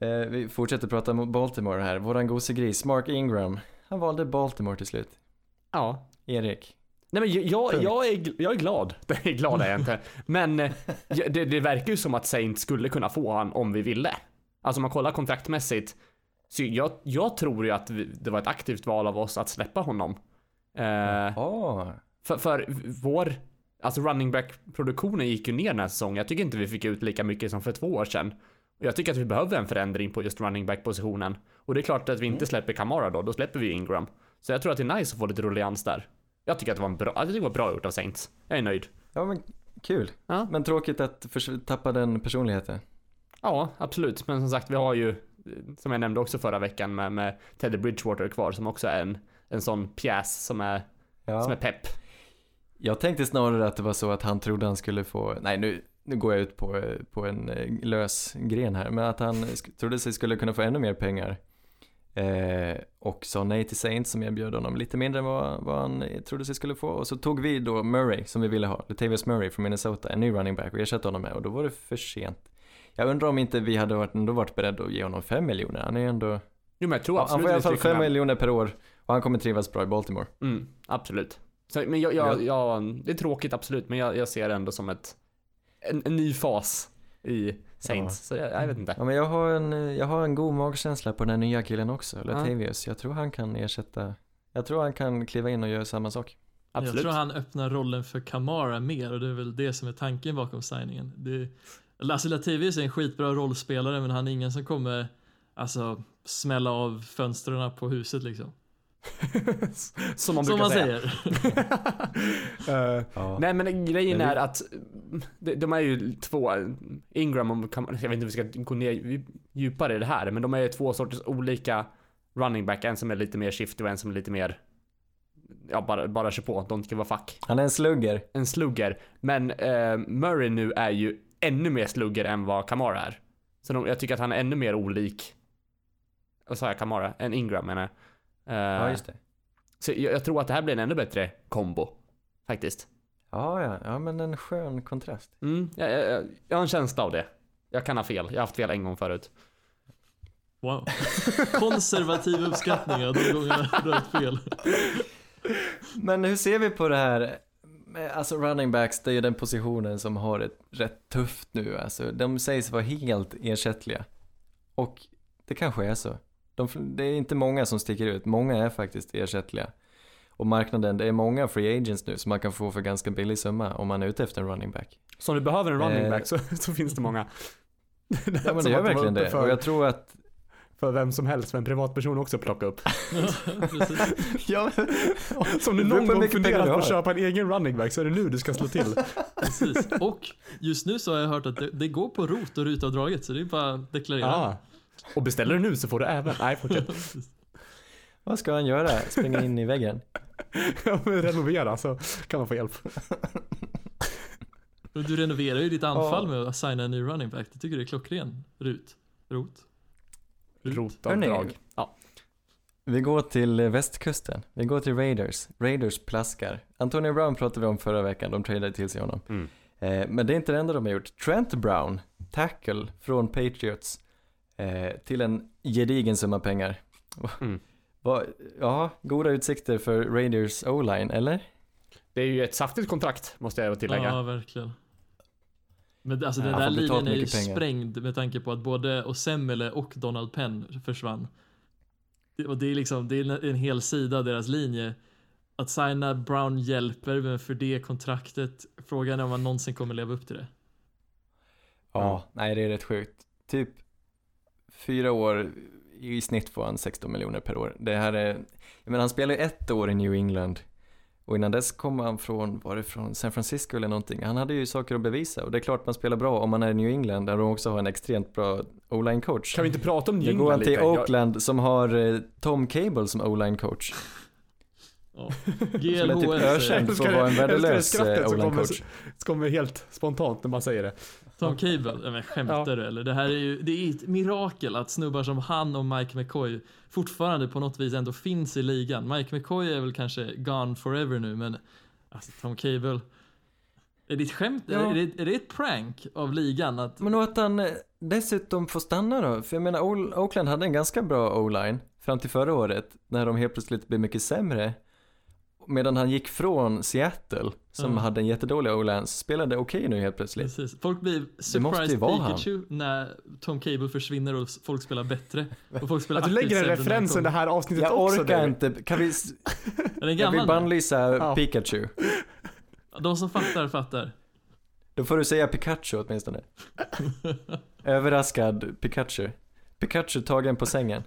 A: Eh, vi fortsätter prata om Baltimore här. Våran gosegris, Mark Ingram, han valde Baltimore till slut.
C: Ja.
A: Erik.
C: Nej men jag, jag, är, jag är glad. Jag är glad är jag inte. Men eh, det, det verkar ju som att Saint skulle kunna få han om vi ville. Alltså om man kollar kontraktmässigt. Så jag, jag tror ju att vi, det var ett aktivt val av oss att släppa honom. Eh, för, för vår, alltså running back produktionen gick ju ner den här säsongen. Jag tycker inte vi fick ut lika mycket som för två år sedan. Och jag tycker att vi behöver en förändring på just running back positionen. Och det är klart att vi inte släpper Kamara då, då släpper vi Ingram. Så jag tror att det är nice att få lite rullians där. Jag tycker att det var en bra, jag tycker det var bra gjort av Saints. Jag är nöjd.
A: ja men kul.
C: Ja.
A: Men tråkigt att tappa den personligheten.
C: Ja, absolut. Men som sagt, vi har ju, som jag nämnde också förra veckan med, med Teddy Bridgewater kvar som också är en, en sån pjäs som är,
A: Ja.
C: som är pepp.
A: Jag tänkte snarare att det var så att han trodde han skulle få, nej nu, nu går jag ut på, på en eh, lös gren här, men att han trodde sig skulle kunna få ännu mer pengar. Eh, och sa nej till Saints som erbjöd honom lite mindre än vad, vad han trodde sig skulle få. Och så tog vi då Murray som vi ville ha, Latavius Murray från Minnesota, en ny running back och ersatte honom med och då var det för sent. Jag undrar om inte vi hade varit, ändå varit beredda att ge honom fem miljoner. Han är ju ändå,
C: Jo men jag tror
A: han
C: absolut
A: får i alla fall
C: skulle
A: fem
C: kunna-
A: miljoner per år och han kommer trivas bra i Baltimore.
C: Mm, absolut. Så, men jag, jag, jag, det är tråkigt absolut, men jag, jag ser det ändå som ett, en, en ny fas i Saints. Så jag, jag vet inte.
A: Ja men jag har en, jag har en god magkänsla på den här nya killen också,
C: Ja.
A: Latavius. Jag tror han kan ersätta, jag tror han kan kliva in och göra samma sak.
C: Absolut.
B: Jag tror han öppnar rollen för Kamara mer och det är väl det som är tanken bakom signingen. Det, Lasse Latavius är en skitbra rollspelare men han är ingen som kommer alltså smälla av fönstren på huset liksom.
C: som man
B: Som
C: brukar
B: man
C: säga.
B: säger.
C: Eh,
A: Ja.
C: Nej men grejen är att de, de är ju två, Ingram och jag vet inte om vi ska gå ner djupare i det här, men de är ju två sorters olika running back. En som är lite mer shifty och en som är lite mer, ja bara, bara kör på, don't give a fuck.
A: Han är en slugger.
C: En slugger. Men eh, Murray nu är ju ännu mer slugger än vad Kamara är. Så de, jag tycker att han är ännu mer olik, vad sa jag, Kamara? Än Ingram menar jag. Eh,
A: Ja just det.
C: Så jag, jag tror att det här blir en ännu bättre kombo. Faktiskt.
A: Ja, ja, ja men en skön kontrast.
C: Mm, jag, jag, jag har en känsla av det. Jag kan ha fel. Jag har haft fel en gång förut.
B: Wow. Konservativ uppskattning av de gångerna du har haft fel.
A: Men hur ser vi på det här? Alltså running backs, det är ju den positionen som har det rätt tufft nu. Alltså, de sägs vara helt ersättliga. Och det kanske är så. De, det är inte många som sticker ut, många är faktiskt ersättliga. Och marknaden, det är många free agents nu som man kan få för ganska billig summa om man är ute efter en running back.
C: Så om du behöver en running
A: Eh.
C: back så, så finns det många.
A: Ja men det gör verkligen det.
C: För,
A: Och jag tror att
C: för vem som helst, för en privatperson också plocka upp.
B: Precis.
A: Ja,
C: Så om du
A: Det
C: någon gång funderat på att köpa en egen running back så är det nu du ska slå till.
B: Precis. Och just nu så har jag hört att det, det går på rot och rutavdraget så det är bara att deklarera.
C: ah. Och beställer du nu så får du även, nej fortsätt.
A: Vad ska han göra? Springa in i väggen?
C: Ja, men renovera så kan man få hjälp.
B: Du renoverar ju ditt anfall
A: Ja.
B: med att signa en ny running back. Det tycker du är klockren. Rut. Rot. Rut.
C: Rotavdrag. Ja.
A: Vi går till västkusten. Vi går till Raiders. Raiders plaskar. Antonio Brown pratade vi om förra veckan. De tradade till sig honom.
C: Mm.
A: Eh, men det är inte det enda de har gjort. Trent Brown, tackle från Patriots eh, till en gedigen summa pengar.
C: Mm.
A: Va, ja, goda utsikter för Raiders O-line, eller?
C: Det är ju ett saftigt kontrakt måste jag tillägga.
B: Ja, verkligen. Men alltså den
A: Ja,
B: där linjen är ju sprängd med tanke på att både Osemele och Donald Penn försvann. Det, och det är liksom, det är en, hel sida av deras linje. Att signa Brown hjälper, men för det kontraktet, frågan är om man någonsin kommer leva upp till det.
A: Ja, nej det är rätt sjukt. Typ fyra år i snitt får han 16 miljoner per år. Det här är, jag menar han spelar ju ett år i New England Och innan dess kom han från, var det från San Francisco eller någonting. Han hade ju saker att bevisa och det är klart man spelar bra om man är i New England där de också har en extremt bra o-line coach.
C: Kan vi inte prata om
A: Nu
C: New
A: går han
C: England
A: till
C: lite? Jag-
A: Oakland som har eh, Tom Cable som o-line coach.
B: Ja.
A: Som är typ ökänd för att vara en
C: Jag
A: värdelös eh, o-line
C: kommer-
A: coach.
C: Det kommer helt spontant när man säger det.
B: Tom Cable, men skämtar du eller? Det här är ju, det är ett mirakel att snubbar som han och Mike McCoy fortfarande på något vis ändå finns i ligan. Mike McCoy är väl kanske gone forever nu, men alltså Tom Cable. Är det ett skämt?
A: Ja.
B: Är, det, är det ett prank av ligan? Att,
A: Men och att han eh, dessutom får stanna då, för jag menar Oakland hade en ganska bra o-line fram till förra året när de helt plötsligt blev mycket sämre. Medan han gick från Seattle som
B: Mm.
A: hade en jättedålig så spelade okej nu helt plötsligt.
B: precis. Folk blir surprised
A: han.
B: Pikachu när Tom Cable försvinner och folk spelar bättre. Och folk spelar
C: Att du lägger en
B: han
C: referensen det här avsnittet
A: Jag
C: också.
A: orkar
C: David.
A: inte, kan vi, jag vill bannlysa
C: Ja.
A: Pikachu.
B: De som fattar, fattar.
A: Då får du säga Pikachu åtminstone. Överraskad Pikachu. Pikachu tagen på sängen.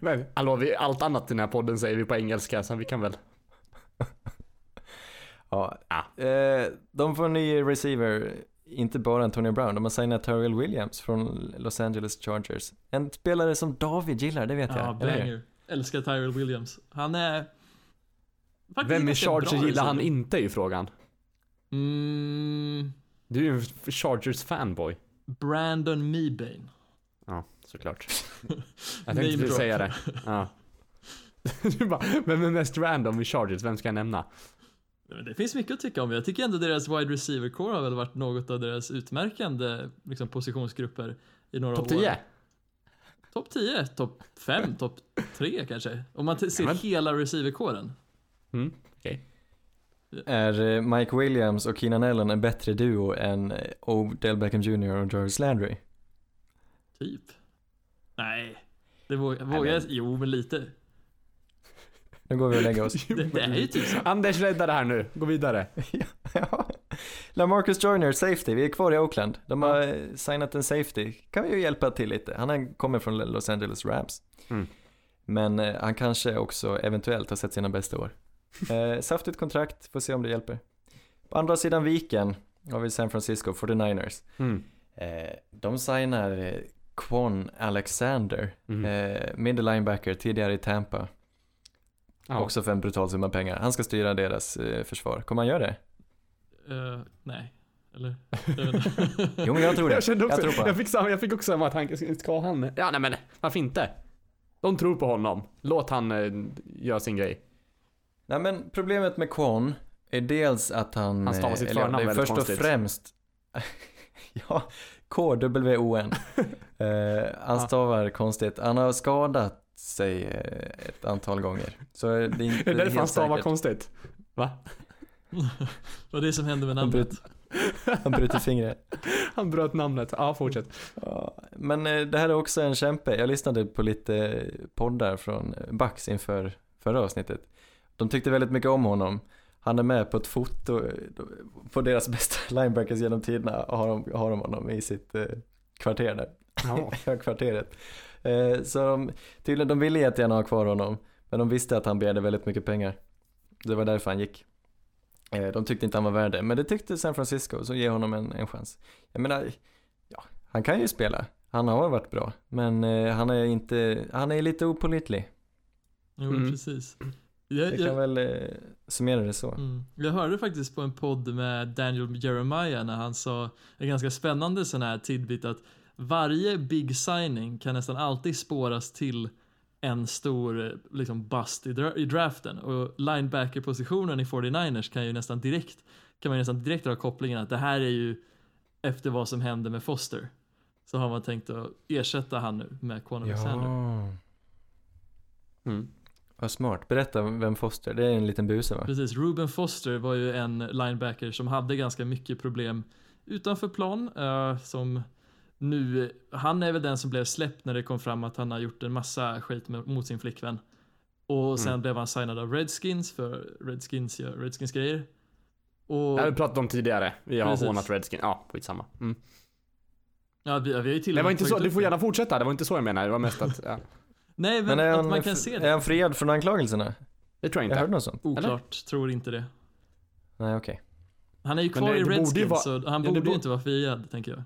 C: Men hallå, vi, allt annat i den här podden säger vi på engelska så vi kan väl.
A: Ja.
C: Ja.
A: Eh, de får en ny receiver, inte bara Antonio Brown, de har signat Tyrell Williams från Los Angeles Chargers. En spelare som David gillar, det vet
B: Ja,
A: jag. hur?
B: banger. Älskar Tyrell Williams. Han är... faktiskt
C: Vem i Chargers gillar han inte i frågan?
B: Mm,
C: Du är ju en Chargers fanboy.
B: Brandon Mebane.
C: Ja, såklart. Jag tänkte du säga det. Ja. Du bara, vem är mest random i Chargers? Vem ska jag nämna?
B: Det finns mycket att tycka om. Jag tycker ändå deras wide receiver core har väl varit något av deras utmärkande liksom, positionsgrupper i några
C: Topp
B: år.
C: 10?
B: Topp 10, topp 5, topp 3 kanske. Om man ser
C: Ja, men-
B: hela receiverkåren.
C: Mm, okej.
A: Är eh, Mike Williams och Keenan Allen en bättre duo än eh, Odell Beckham Jr och Jarvis Landry?
B: Typ. Nej. Det vågar, jag, jo men lite.
A: Nu går vi och lägger oss.
B: Det, det är ju typ så.
C: Anders rädda det här nu. Gå vidare.
A: ja. LaMarcus Joyner, safety, vi är kvar i Oakland. De har eh, signat en safety, kan vi ju hjälpa till lite. Han kommer från Los Angeles Rams.
C: Mm.
A: Men eh, han kanske också eventuellt har sett sina bästa år. Eh, saftigt kontrakt, får se om det hjälper. På andra sidan viken har vi San Francisco 49ers.
C: Mm.
A: Eh, de signar eh, Quan Alexander,
C: Mm.
A: eh, middle linebacker, tidigare i Tampa.
C: Ja.
A: Också för en brutal summa pengar. Han ska styra deras eh, försvar. Kommer han göra det?
B: Eh, nej. Eller? Jag vet inte.
A: Jo men jag tror det.
C: Jag kände också,
A: tror på
C: jag, fick samma, jag fick också samma tanke, ska- han? Ja nej men varför inte? De tror på honom. Låt han eh, göra sin grej.
A: Nej men problemet med Quan är dels att han...
C: Han stavar
A: eh,
C: sitt förnamn väldigt
A: Först
C: konstigt.
A: och främst... ja, K-W-O-N. eh, han stavar konstigt. Han har skadat sig eh, ett antal gånger. Så det är inte
C: Det är därför han
A: helt
C: stavar konstigt. Va?
B: Vad det som hände med namnet.
A: bröt, han bryter fingret.
C: Han bröt namnet. Ja, fortsätt.
A: Ja, men eh, det här är också en kämpe. Jag lyssnade på lite poddar från Bax inför förra avsnittet. De tyckte väldigt mycket om honom. Han är med på ett foto eh, på deras bästa linebackers genom tiderna och har de, har de honom i sitt kvarter där.
C: Ja.
A: Högkvarteret. Eh, så de, tydligen, de ville jättegärna ha kvar honom. Men de visste att han begärde väldigt mycket pengar. Det var därför han gick. Eh, de tyckte inte han var värd det, men det tyckte San Francisco, så ge honom en, en chans. Jag menar, ja, han kan ju spela. Han har varit bra, men eh, han är inte, han är lite opålitlig.
B: Jo,
C: Mm.
B: precis. Jag,
A: kan
B: jag,
A: väl eh, summera det så.
B: mm. jag hörde faktiskt på en podd med Daniel Jeremiah när han sa en ganska spännande sån här tidbit att varje big signing kan nästan alltid spåras till en stor liksom bust i, dra- i draften och linebacker-positionen i 49ers kan ju nästan direkt kan man ju nästan direkt dra kopplingen att det här är ju efter vad som hände med Foster så har man tänkt att ersätta han nu med Quan Alexander.
A: Ja,
C: Mm.
A: vad smart. Berätta vem Foster, det är en liten buse va?
B: Precis, Ruben Foster var ju en linebacker som hade ganska mycket problem utanför plan. eh, som nu, han är väl den som blev släppt när det kom fram att han har gjort en massa skit med, mot sin flickvän. Och sen
C: Mm.
B: blev han signad av Redskins för Redskins gör Redskins grejer.
C: Det
B: Och
C: har vi pratat om tidigare. Vi har
B: Precis.
C: hånat Redskin. Ja, skitsamma. Mm.
B: ja, vi, vi har ju till och
C: Det var
B: med
C: inte så, du får
B: det.
C: gärna fortsätta. Det var inte så jag menade. Det var mest att, ja.
B: Nej, men,
A: Men är
B: att
A: han,
B: man kan se
A: är
B: det.
A: han friad från anklagelserna?
C: Det tror jag
A: Jag
C: inte.
A: hörde något sånt.
B: Oklart, tror inte det.
A: Nej, okej.
B: Oklart, tror inte det.
A: Nej, okej.
B: Han är ju kvar
C: det-
B: i
C: det
B: Redskins
C: vara-
B: så han
C: ja, det
B: borde
C: bo-
B: ju inte vara friad, tänker jag.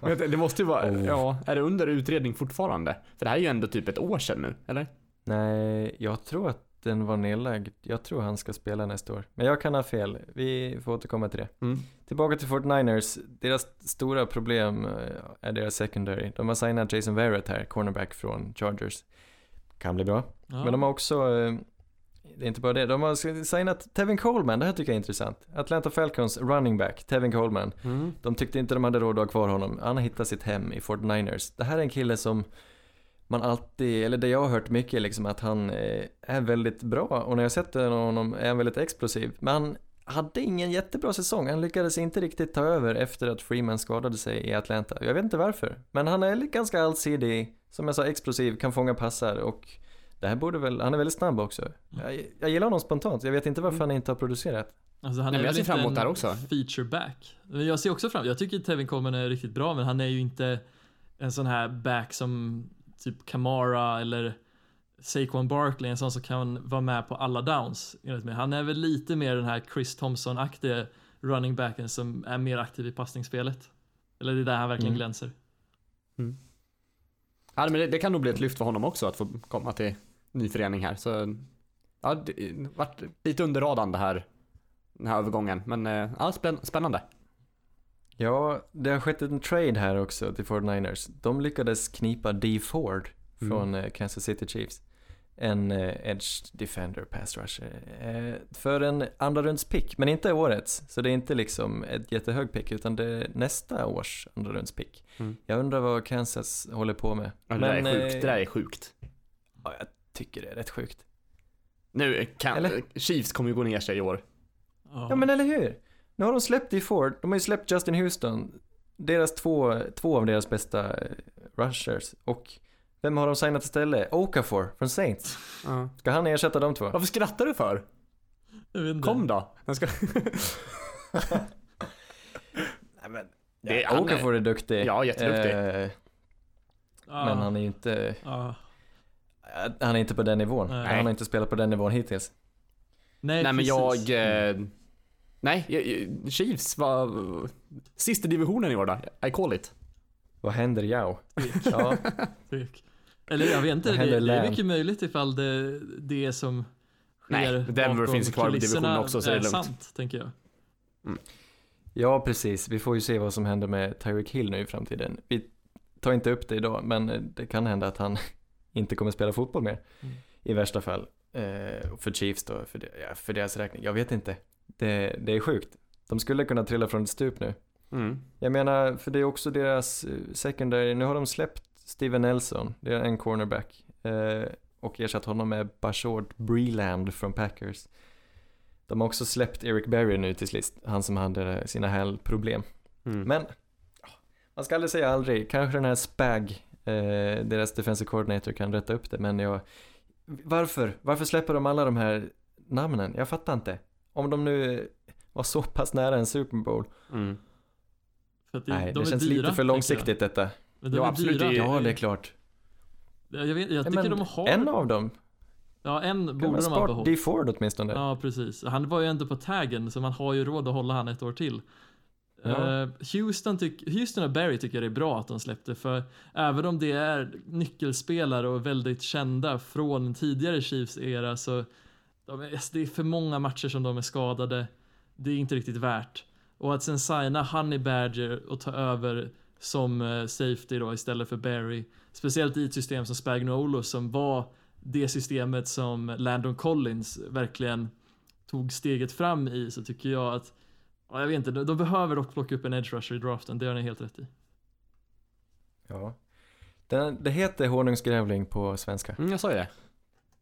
C: Men det- det måste ju vara,
A: Oh.
C: ja, är det under utredning fortfarande? För det här är ju ändå typ ett år sedan nu, eller?
A: Nej, jag tror att den var nedlagd. Jag tror han ska spela nästa år. Men jag kan ha fel. Vi får återkomma till det.
C: Mm.
A: Tillbaka till 49ers. Deras stora problem eh, är deras secondary. De har signat Jason Verrett här, cornerback från Chargers. Kan bli bra.
B: Ja.
A: Men de har också, eh, det är inte bara det, de har signat Tevin Coleman, det här tycker jag är intressant. Atlanta Falcons running back, Tevin Coleman.
C: Mm.
A: De tyckte inte de hade råd att ha kvar honom. Han har hittat sitt hem i 49ers. Det här är en kille som man alltid, eller det jag har hört mycket liksom att han eh, är väldigt bra och när jag sett honom är han väldigt explosiv. Men han hade ingen jättebra säsong. Han lyckades inte riktigt ta över efter att Freeman skadade sig i Atlanta. Jag vet inte varför. Men han är ganska allsidig, som jag sa explosiv, kan fånga passar och det här borde väl, han är väldigt snabb också. Jag, jag gillar honom spontant, jag vet inte varför han inte har producerat.
B: Alltså han
C: Nej,
B: är
C: jag ser fram emot det här också.
B: feature back. Men jag ser också fram Jag tycker Tevin Coleman är riktigt bra, men han är ju inte en sån här back som typ Kamara eller Saquon Barkley, en sån som kan vara med på alla downs. Han är väl lite mer den här Chris Thompson-aktiga running backen som är mer aktiv i passningsspelet. Eller det är där han verkligen
A: Mm.
B: glänser.
C: Ja, men det, det kan nog bli ett lyft för honom också att få komma till ny förening här. Så, ja, det vart lite under radarn det här, den här övergången. Men eh, ja, spänn, spännande.
A: Ja, det har skett en trade här också till 49ers. De lyckades knipa D Ford från eh, Kansas City Chiefs. En eh, edge defender, pass rusher. För en andra runds pick, men inte årets. Så det är inte liksom ett jättehög pick, utan det är nästa års andra runds pick.
C: Mm.
A: Jag undrar vad Kansas håller på med.
C: Ja, det där är
A: Men,
C: sjukt. Det där är sjukt.
A: Ja, jag tycker det är rätt sjukt.
C: Nu kan,
A: Eller?
C: Chiefs kommer ju gå ner sig i år.
A: Ja men eller hur? Nu har de släppt D Ford, de har ju släppt Justin Houston. Deras två, två av deras bästa eh, rushers. Och vem har de signat istället? Okafor från Saints.
C: Ja.
A: Ska han ersätta de två?
C: Varför skrattar du för?
B: Jag vet inte.
C: Kom då. Jag ska...
A: Nej, men,
C: Det-
A: ja, Okafor är duktig.
C: Ja, jätteduktig.
B: Ja.
A: Men han är ju inte,
B: Ja.
A: Han är inte på den nivån.
B: Nej.
A: Han har inte spelat på den nivån hittills.
B: Nej,
C: Nej men jag... Eh, nej, Chiefs var sista divisionen i år då. I call it.
A: Vad händer Jao? Ja.
B: Eller jag vet inte, det, det är mycket möjligt ifall det, det som sker
C: Nej, Denver finns kvar i divisionen också, så det är lugnt.
B: sant, tänker jag.
A: ja, precis. Vi får ju se vad som händer med Tyreek Hill nu i framtiden. Vi tar inte upp det idag, men eh, det kan hända att han inte kommer spela fotboll mer.
B: Mm.
A: I värsta fall. Eh, för Chiefs då, för, det, ja, för deras räkning. Jag vet inte. Det, det är sjukt. De skulle kunna trilla från ett stup nu.
C: Mm.
A: Jag menar, för det är också deras eh, secondary. Nu har de släppt Steven Nelson, det är en cornerback. Eh, och ersatt honom med Bashord Breland från Packers. De har också släppt Eric Berry nu till sist, han som hade sina hälproblem.
C: Mm.
A: Men, man ska aldrig säga aldrig. Kanske den här Spag, eh, deras defensive coordinator kan rätta upp det, men jag... Varför? Varför släpper de alla de här namnen? Jag fattar inte. Om de nu var så pass nära en Super Bowl.
C: Mm.
B: Det,
A: Nej,
B: de
A: det
B: är
A: känns
B: dyra,
A: lite för långsiktigt detta.
B: Men de
C: Ja,
B: är
C: absolut,
B: dyra.
C: det är-
A: Ja, det är klart.
B: Jag, vet, jag
A: Ja,
B: tycker de har...
A: En av dem.
B: Ja, en
A: Kan
B: borde de ha behållit.
A: D Ford åtminstone.
B: Ja, precis. Han var ju ändå på taggen, så man har ju råd att hålla han ett år till.
A: Ja.
B: Eh, Houston, tyck, Houston och Barry tycker jag det är bra att de släppte, för även om det är nyckelspelare och väldigt kända från tidigare Chiefs-era så de är, alltså, det är för många matcher som de är skadade. Det är inte riktigt värt. Och att sen signa Honey Badger och ta över som eh, safety då istället för Barry. Speciellt i ett system som Spagnuolo som var det systemet som Landon Collins verkligen tog steget fram i så tycker jag att ja, jag vet inte, de, behöver dock plocka upp en edge rusher i draften, det har ni helt rätt i.
A: Ja. Den, det heter honungsgrävling på svenska.
C: Mm, jag sa ju det.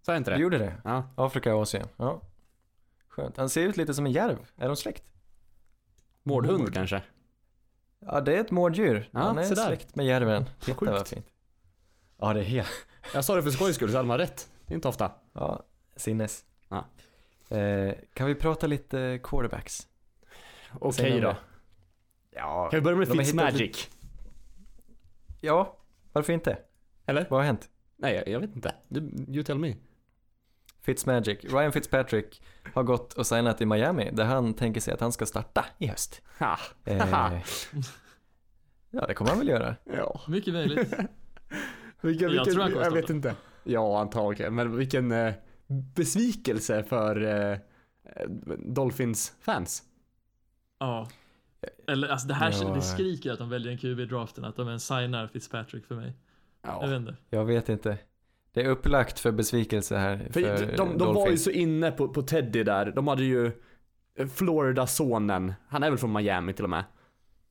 C: Sa jag inte
A: Du
C: det?
A: gjorde det?
C: Ja.
A: Afrika och Asien. Ja. Skönt. Han ser ut lite som en järv. Är de släkt?
C: Mårdhund
A: Mård.
C: kanske?
A: Ja, det är ett mårddjur.
C: Ja,
A: Han är släkt med järven. Titta
C: sjukt.
A: vad fint. Ja, det är helt...
C: Jag sa det för skojs skull så hade man rätt. Det är inte ofta.
A: Ja, sinnes.
C: Ja.
A: Eh, kan vi prata lite quarterbacks?
C: Okej
A: Säg
C: då.
A: Ja.
C: Kan vi börja med Fitzmagic?
A: Ja, varför inte?
C: Eller?
A: Vad har hänt?
C: Nej, jag, jag vet inte. Du, you tell me.
A: Fitzmagic, Ryan Fitzpatrick har gått och signat i Miami där han tänker sig att han ska starta i höst.
C: Ha.
A: Eh, ja, det kommer han väl göra.
C: Ja.
B: Mycket möjligt.
C: Vilken,
B: Jag
C: vilken,
B: tror han kommer
C: jag vet inte. Ja, antagligen. Men vilken eh, besvikelse för eh, Dolphins-fans.
B: Ja. Eller alltså det här
A: Ja.
B: det skriker att de väljer en QB i draften, att de ens signar Fitzpatrick för mig. Jag
C: Ja.
B: vet inte.
A: Jag vet inte. Det är upplagt för besvikelse här
C: För
A: för,
C: de, de, de var ju så inne på, på Teddy där. De hade ju eh, Florida-sonen. Han är väl från Miami till och med.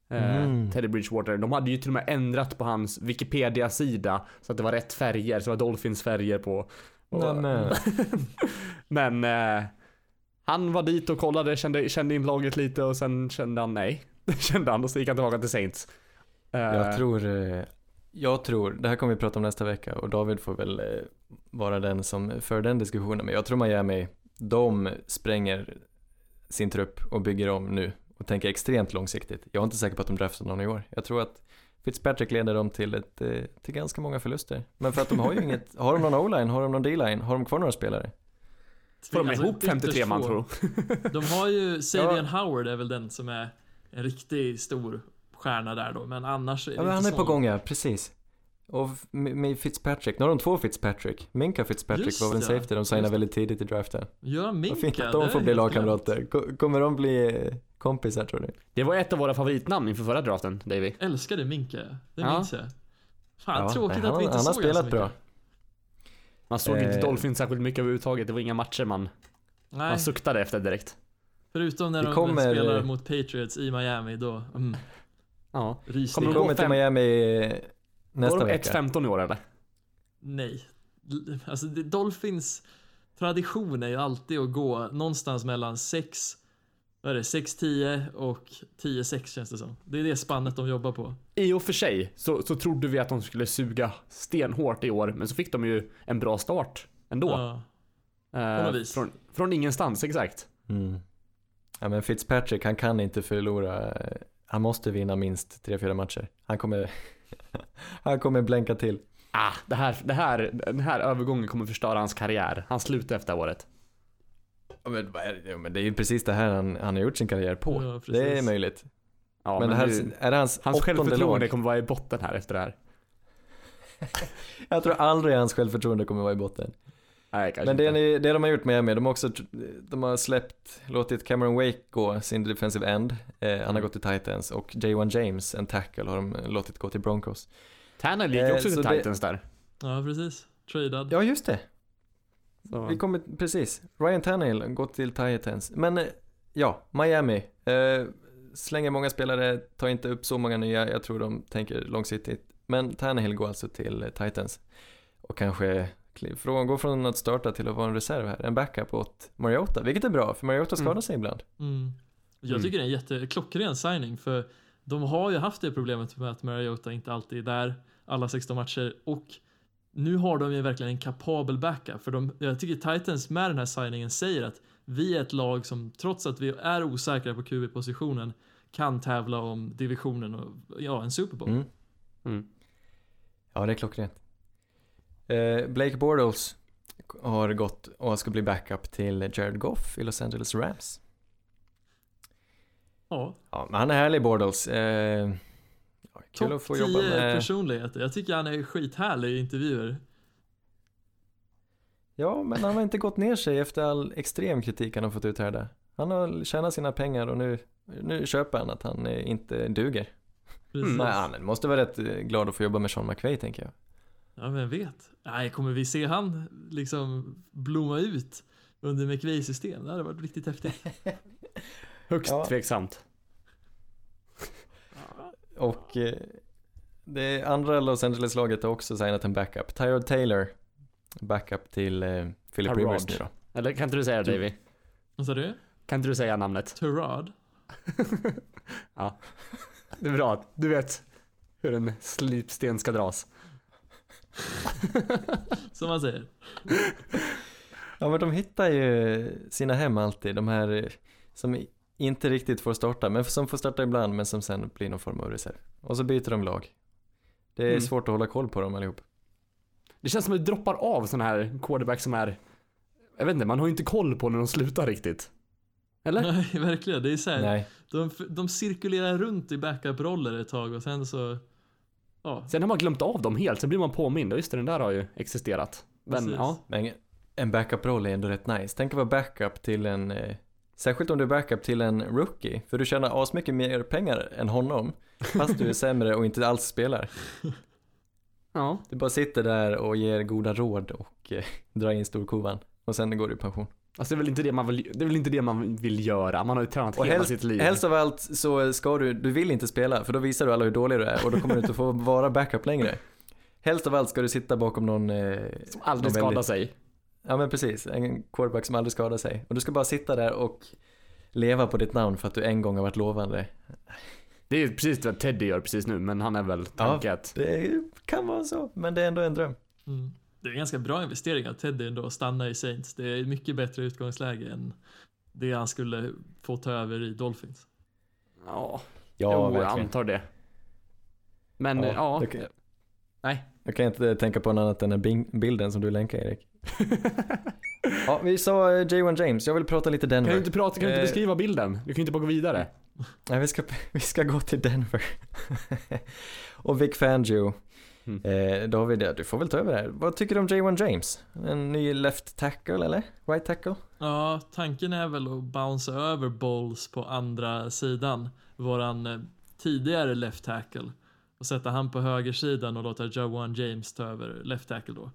C: Eh,
A: Mm.
C: Teddy Bridgewater. De hade ju till och med ändrat på hans Wikipedia-sida så att det var rätt färger, så det var Dolphins färger på. Och-
A: Nämen.
C: Men eh, han var dit och kollade, kände, kände in laget lite och sen kände han nej. kände han och så gick han tillbaka till Saints. Eh,
A: Jag tror, eh, jag tror, det här kommer vi prata om nästa vecka och David får väl eh, vara den som för den diskussionen. Men jag tror Miami, de spränger sin trupp och bygger om nu och tänker extremt långsiktigt. Jag är inte säker på att de draftar någon i år. Jag tror att Fitzpatrick leder dem till, ett, till ganska många förluster. Men för att de har ju inget, har de någon O-line, har de någon D-line, har de kvar några spelare?
C: Får de
B: Alltså,
C: ihop 53
B: ytterst
C: man tror
B: De har ju Savian Howard är väl den som är en riktigt stor stjärna där då, men annars är det
A: Ja,
B: inte
A: han är
B: så.
A: på gång ja, precis. Och med Fitzpatrick, nu har de två Fitzpatrick. Minka Fitzpatrick
B: Just
A: var väl en safety de signade väldigt tidigt i draften.
B: Ja,
A: Vad
B: Minka.
A: fint att de får bli lagkamrater. Ko- Kommer de bli eh, kompisar tror du?
C: Det var ett av våra favoritnamn inför förra draften, Davy.
B: Älskade Minka, det
C: Ja.
B: minns jag. Fan,
A: Ja,
B: tråkigt
A: nej,
B: att vi
A: han-
B: inte
A: han har
B: såg
A: spelat
B: så mycket.
A: bra.
C: Man såg
A: Eh.
C: inte Dolphins särskilt mycket överhuvudtaget, det var inga matcher man,
B: Nej,
C: man suktade efter direkt.
B: förutom när
A: Vi
B: de
A: kommer-
B: spelar mot Patriots i Miami, då, mm,
C: Ja.
B: rysning.
C: Kommer de gå
A: till
C: fem-
A: Miami nästa
C: var de
A: vecka.
C: 1-15 i år eller?
B: Nej. Alltså, det- Dolphins tradition är ju alltid att gå någonstans mellan 6, vad är det, 6-10 och 10-6 känns det som. Det är det spannet de jobbar på.
C: I och för sig så, så trodde vi att de skulle suga stenhårt i år, men så fick de ju en bra start ändå.
B: Ja.
C: Eh. Från, från ingenstans, exakt.
A: Mm. Ja men Fitzpatrick, han kan inte förlora. Han måste vinna minst 3-4 matcher. Han kommer, han kommer blänka till.
C: Ah, det här, det här, den här övergången kommer förstöra hans karriär. Han slutar efter året.
A: Ja, men, det? Ja, men det är ju precis det här han, han har gjort sin karriär på.
B: Ja,
A: det är möjligt.
C: Ja,
A: men det här,
C: nu-
A: är det hans,
C: hans självförtroende
A: lag?
C: kommer vara i botten här efter det här.
A: Jag tror aldrig hans självförtroende kommer vara i botten.
C: Nej,
A: Men det, ni, det de har gjort med Miami, de har också de har släppt, låtit Cameron Wake gå, sin defensive end. Eh, han har gått till Titans och J1 James, en tackle, har de låtit gå till Broncos.
C: Tanner gick
A: Eh,
C: också
A: så
C: till
A: det-
C: Titans där.
B: Ja, precis. Tradad.
A: Ja, just det.
C: Så.
A: Vi kommer, precis. Ryan Tannehill gått till Titans. Men eh, ja, Miami. Eh, slänger många spelare, tar inte upp så många nya. Jag tror de tänker långsiktigt. Men Tannehill går alltså till eh, Titans. Och kanske från, går från att starta till att vara en reserv här. En backup åt Mariota, vilket är bra, för Mariota skadar
C: Mm.
A: sig ibland.
B: Mm. Jag
C: Mm.
B: tycker det är en jätteklockren signing för de har ju haft det problemet med att Mariota inte alltid är där alla 16 matcher och nu har de ju verkligen en kapabel backup för de, jag tycker Titans med den här signingen säger att vi är ett lag som trots att vi är osäkra på QB-positionen kan tävla om divisionen och ja, en Super Bowl.
A: Mm.
C: Mm.
A: Ja, det är klockrent. Eh, Blake Bortles har gått och ska bli backup till Jared Goff i Los Angeles Rams.
B: Ja,
A: Ja, men han är härlig Bortles. Eh, kul
B: topp
A: att få
B: 10
A: jobba med.
B: personligheter. Jag tycker han är skithärlig i intervjuer.
A: Ja, men han har inte gått ner sig efter all extrem kritik han har fått uthärda. Han har tjänat sina pengar och nu, nu köper han att han eh, inte duger.
B: Precis.
A: Men han måste vara rätt eh, glad att få jobba med Sean McVay tänker jag.
B: Ja, vem vet? Nej, kommer vi se han liksom blomma ut under McVeigh system? Det hade varit riktigt häftigt.
C: Högst
A: Ja.
C: tveksamt.
A: Och eh, det andra Los Angeles-laget har också signat en backup. Tyrod Taylor, backup till eh, Philip
C: Tyrod.
A: Rivers nu då.
C: Eller kan inte du säga det Davy?
B: Vad sa du?
C: Kan inte du säga namnet?
B: Turad?
C: ja. Det är bra. Du vet hur en slipsten ska dras.
B: Som man säger.
A: Ja men de hittar ju sina hem alltid, de här som inte riktigt får starta, men som får starta ibland men som sen blir någon form av reserv. Och så byter de lag. Det är
C: Mm.
A: svårt att hålla koll på dem allihop.
C: Det känns som att det droppar av sådana här quarterbacks som är, jag vet inte, man har ju inte koll på när de slutar riktigt. Eller?
B: Nej, verkligen. Det är så här,
A: Nej.
B: de, de cirkulerar runt i backup-roller ett tag och sen så... Ja,
C: Sen har man glömt av dem helt, sen blir man påmind. Och Just det, den där har ju existerat. Men
B: Precis.
C: ja,
A: Men en backup-roll är ändå rätt nice. Tänk att vara backup till en, eh, särskilt om du är backup till en rookie, för du tjänar asmycket mer pengar än honom, fast du är sämre och inte alls spelar.
C: ja.
A: Du bara sitter där och ger goda råd och eh, drar in storkovan och sen går du i pension.
C: Alltså det är väl inte det man vill, det är väl inte det man vill göra. Man har ju tränat
A: Och
C: hela
A: helst,
C: sitt liv.
A: helst av allt så ska du, du vill inte spela för då visar du alla hur dålig du är och då kommer du inte få vara backup längre. Helst av allt ska du sitta bakom någon... Eh,
C: som aldrig skadar sig.
A: Ja men precis, en quarterback som aldrig skadar sig. Och du ska bara sitta där och leva på ditt namn för att du en gång har varit lovande.
C: Det är precis vad Teddy gör precis nu, men han är väl tanke att
A: Det kan vara så, men det är ändå en dröm.
B: mm. Det är en ganska bra investering av Teddy ändå att stanna i Saints. Det är mycket bättre utgångsläge än det han skulle få ta över i Dolphins.
C: Ja,
A: Ja,
C: jo, jag antar det. Men ja, ja.
A: kan-
C: nej.
A: Jag kan inte tänka på något annat än den bing- bilden som du länkar Erik. Ja, vi sa eh, J1 James, jag vill prata lite Denver.
C: Kan du inte prata, kan du inte
A: Eh,
C: beskriva bilden? Du kan ju inte bara gå vidare.
A: Nej, vi ska, vi ska gå till Denver. och Vic Fangio.
C: Mm.
A: Eh, David, ja, du får väl ta över det här. Vad tycker du om J1 James? En ny left tackle eller? Right tackle?
B: Ja, tanken är väl att bouncea över Bowles på andra sidan. Våran tidigare left tackle. Och sätta han på högersidan och låta Jawan James ta över left tackle då.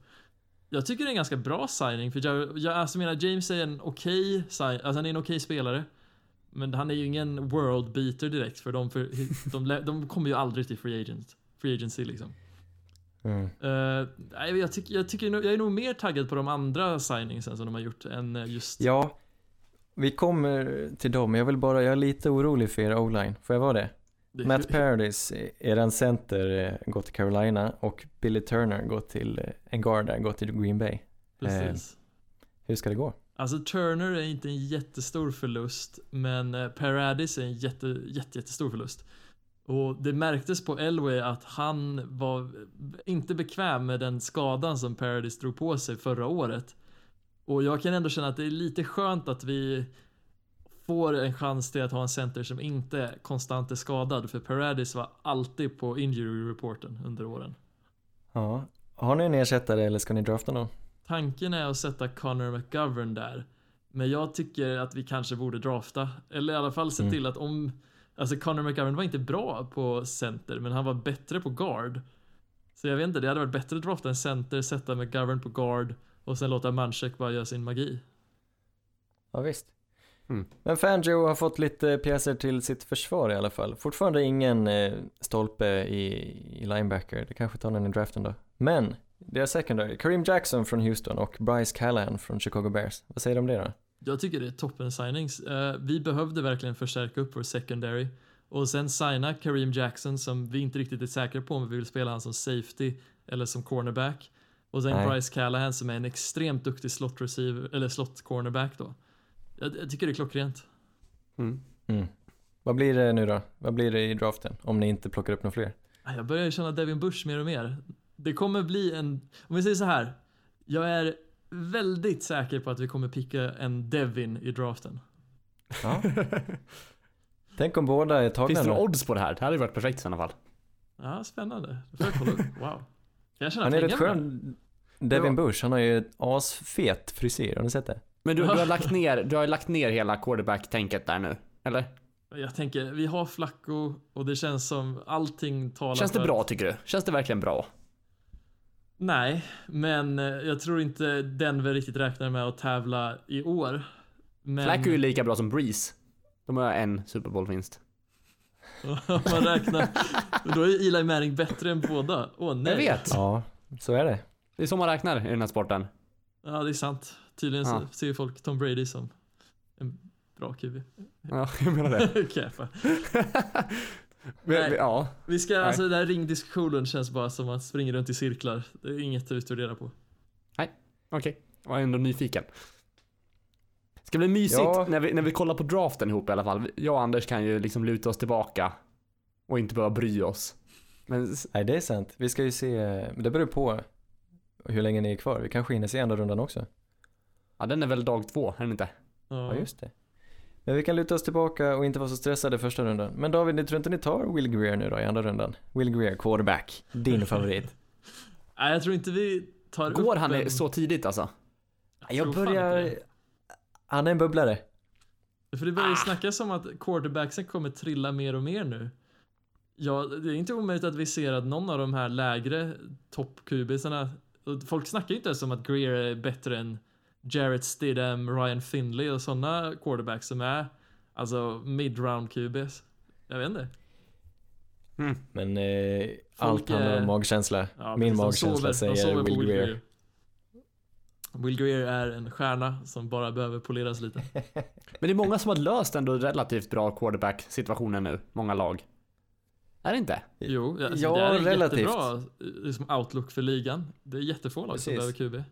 B: Jag tycker det är en ganska bra signing för jag, jag alltså menar James är en okej sign, alltså han är en okej spelare. Men han är ju ingen world beater direkt för de, för, de, de, kommer ju aldrig till free agent, free agency liksom.
A: Mm.
B: Nej, jag, tycker, jag, tycker, jag är nog mer taggad på de andra signingsen som de har gjort än eh, just
A: Ja, vi kommer till dem. Jag vill bara, jag är lite orolig för er o-line. Får jag vara det? Matt Paradis, eran center, eh, går till Carolina och Billy Turner går till, eh, en guard där, går till Green Bay.
B: Precis.
A: Hur ska det gå?
B: Alltså Turner är inte en jättestor förlust, men eh, Paradis är en jätte, jätte, jättestor förlust. Och det märktes på Elway att han var inte bekväm med den skadan som Paradis drog på sig förra året. Och jag kan ändå känna att det är lite skönt att vi får en chans till att ha en center som inte konstant är skadad, för Paradis var alltid på injury reporten under åren.
A: Ja. Har ni en ersättare eller ska ni drafta någon?
B: Tanken är att sätta Connor McGovern där. Men jag tycker att vi kanske borde drafta. Eller i alla fall se
A: Mm.
B: till att om... Alltså Connor McGovern var inte bra på center, men han var bättre på guard. Så jag vet inte, det hade varit bättre att drafta en center, sätta McGovern på guard och sen låta Manchek bara göra sin magi.
A: Ja visst.
C: Mm.
A: Men Fangio har fått lite pjäser till sitt försvar i alla fall. Fortfarande ingen eh, stolpe i, i linebacker. Det kanske tar någon i draften då. Men, deras secondary. Kareem Jackson från Houston och Bryce Callahan från Chicago Bears. Vad säger du om det då?
B: Jag tycker det är toppen signings. Eh, vi behövde verkligen förstärka upp vår secondary. Och sen signa Kareem Jackson som vi inte riktigt är säkra på om vi vill spela han som safety eller som cornerback. Och sen
A: Nej.
B: Bryce Callahan som är en extremt duktig slot receiver, eller slot cornerback då. Jag, jag tycker det är klockrent.
C: Mm.
A: Mm. Vad blir det nu då? Vad blir det i draften? Om ni inte plockar upp några fler?
B: Jag börjar ju känna Devin Bush mer och mer. Det kommer bli en, om vi säger så här. Jag är väldigt säker på att vi kommer picka en Devin i draften.
A: Ja. Tänk om båda är tagna
C: Finns det några odds på det här? Det hade ju varit perfekt i sådana fall.
B: Ja, spännande. Det får jag kolla upp. Wow. Jag känner
A: Han är rätt skön. Devin Bush, han har ju ett asfet frisyr, har ni sett det?
C: Men du, du har lagt ner, du har lagt ner hela quarterback-tänket där nu, eller?
B: Jag tänker, vi har Flacco och det känns som allting talar
C: Känns det bra
B: att-
C: tycker du? Känns det verkligen bra?
B: Nej, men eh, jag tror inte Denver riktigt räknar med att tävla i år. Men
C: Flacco är ju lika bra som Breeze. De har en Super Bowl-vinst.
B: om man räknar, då är Eli Manning bättre än båda. Åh nej.
C: Jag vet!
A: Ja, så är det.
C: Det är så man räknar i den här sporten.
B: Ja, det är sant. Tydligen
C: Ja.
B: så ser folk Tom Brady som en bra QB.
C: Ja, jag menar det. Men,
B: Nej.
C: ja.
B: Vi ska,
C: Nej.
B: alltså den här ringdiskussionen känns bara som att springa runt i cirklar. Det är inget att utvärdera på.
C: Okej, jag var ändå nyfiken. Ska bli mysigt
A: Ja.
C: när, vi, när vi kollar på draften ihop i alla fall. Jag och Anders kan ju liksom luta oss tillbaka och inte behöva bry oss. Men
A: Nej, det är sant. Vi ska ju se, men det beror på. hur länge ni är kvar. Vi kanske hinner se andra rundan också.
C: Ja, den är väl dag två, är den inte?
A: Ja, just det. Men vi kan luta oss tillbaka och inte vara så stressade första rundan. Men David, ni tror inte ni tar Will Greer nu då i andra rundan? Will Greer, quarterback. Din favorit.
B: Nej, jag tror inte vi tar
C: Går
B: upp
C: han
B: en...
C: så tidigt alltså?
A: Jag
B: inte
A: börjar... Han är en bubblare.
B: För det börjar ju snackas om att quarterbacksen kommer trilla mer och mer nu. Ja, det är inte omöjligt att vi ser att någon av de här lägre topp-QBisarna, och folk snackar ju inte ens om att Greer är bättre än Jarrett Stidham, Ryan Finley och sådana quarterbacks som är alltså mid-round QBs. Jag vet inte.
C: Mm.
A: Men eh, allt handlar
B: är-
A: om magkänsla.
B: Ja,
A: Min magkänsla
B: sover-
A: säger
B: på
A: Will Greer.
B: Will Greer är en stjärna som bara behöver poleras lite.
C: Men det är många som har löst ändå relativt bra quarterback-situationen nu. Många lag. Är det inte?
B: Jo, alltså,
A: Ja,
B: det är
A: relativt.
B: jättebra liksom, outlook för ligan. Det är jättefå lag som
A: Precis.
B: behöver QB.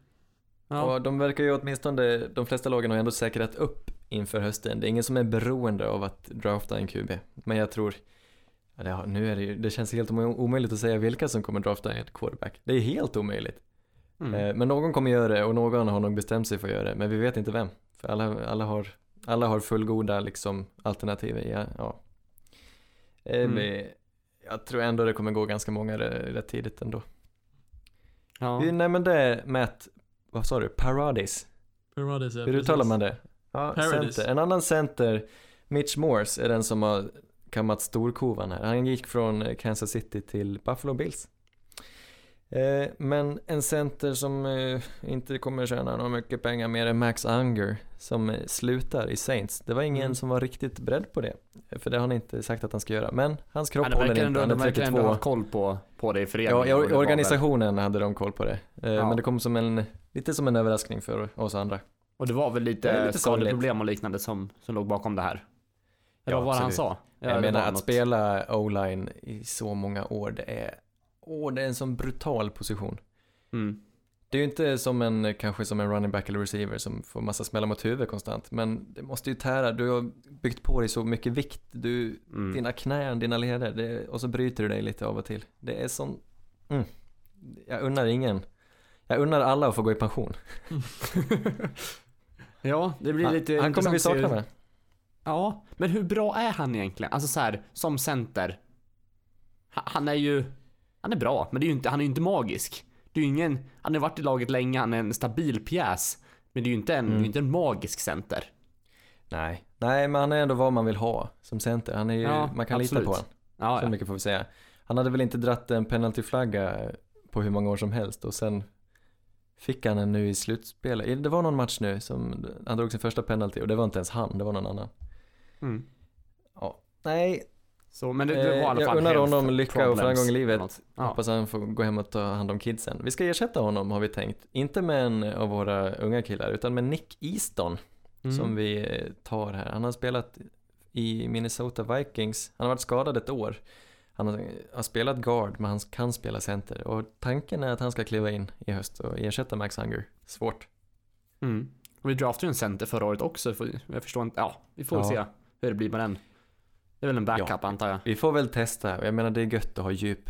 A: Och de verkar ju åtminstone, de flesta lagen har ändå säkrat upp inför hösten. Det är ingen som är beroende av att drafta en QB. Men jag tror, ja, det, nu är det ju, det känns helt om- omöjligt att säga vilka som kommer drafta en quarterback. Det är helt omöjligt.
C: Mm.
A: Eh, Men någon kommer göra det och någon har nog bestämt sig för att göra det. Men vi vet inte vem. För alla, alla, har, alla har fullgoda liksom, alternativ. Ja, ja. Eh,
C: Mm.
A: men Jag tror ändå det kommer gå ganska många rätt tidigt ändå.
C: Ja.
A: Vi nämnde Matt, vad sa du, Paradis?
B: Paradis, ja,
A: Hur uttalar man det? Ja,
B: Paradis.
A: center. En annan center, Mitch Morse, är den som har kammat storkovan här. Han gick från Kansas City till Buffalo Bills. Eh, men en center som eh, inte kommer tjäna några mycket pengar mer än Max Unger som eh, slutar i Saints. Det var ingen
C: Mm. som
A: var riktigt beredd på det. För det har han inte sagt att han ska göra. Men hans kropp
C: Ja, de
A: håller inte,
C: ändå,
A: han
C: de
A: är
C: verkar ändå
A: 32.
C: ha koll på, på det i föreningen.
A: Ja, i organisationen hade de koll på det.
C: Ja.
A: Men det kom som en, lite som en överraskning för oss andra.
C: Och det var väl lite,
A: lite
C: skadeproblem och liknande som, som låg bakom det här. Eller vad var det han sa? Ja,
A: Jag menar att
C: något-
A: spela o-line i så många år, det är, åh, det är en sån brutal position.
C: Mm.
A: Det är ju inte som en, kanske som en running back eller receiver som får massa smällar mot huvudet konstant, men det måste ju tära, du har byggt på dig så mycket vikt, du,
C: Mm.
A: dina knän, dina leder, det, och så bryter du dig lite av och till. Det är sån, mm. Jag unnar ingen, jag unnar alla att få gå i pension.
C: Ja, det blir
A: Han,
C: lite
A: han kommer vi sakna med.
C: Ja, men hur bra är han egentligen? Alltså så här, som center. Ha- Han är ju, han är bra, men det är inte, han är ju inte magisk. Det är ingen, han har varit i laget länge, han är en stabil pjäs. Men det är ju inte en, det är ju
A: Mm.
C: inte en magisk center.
A: Nej, nej men han är ändå vad man vill ha som center. Han är ju,
C: Ja,
A: man kan lita
C: absolut.
A: på honom.
C: Ja,
A: Så
C: ja.
A: mycket får vi säga. Han hade väl inte dratt en penaltyflagga på hur många år som helst och sen fick han en nu i slutspelet. Det var någon match nu som han drog sin första penalty och det var inte ens han, det var någon annan.
C: Mm.
A: Ja, nej,
C: Så, men det, det var i
A: eh,
C: alla
A: jag
C: fall
A: unnar
C: health
A: honom lycka och
C: problems
A: framgång i livet.
C: Ja.
A: Hoppas han får gå hem och ta hand om kidsen. Vi ska ersätta honom har vi tänkt. Inte med en av våra unga killar utan med Nick Easton
C: Mm.
A: som vi eh, tar här. Han har spelat i Minnesota Vikings. Han har varit skadad ett år. Han har, har spelat guard men han kan spela center och tanken är att han ska kliva in i höst och ersätta Max Hunger. Svårt.
C: Mm. Och vi draftade ju en center förra året också, jag förstår inte, ja, vi får
A: Ja.
C: se hur det blir med den. Det är väl en backup
A: Ja.
C: antar jag.
A: Vi får väl testa jag menar det är gött att ha djup.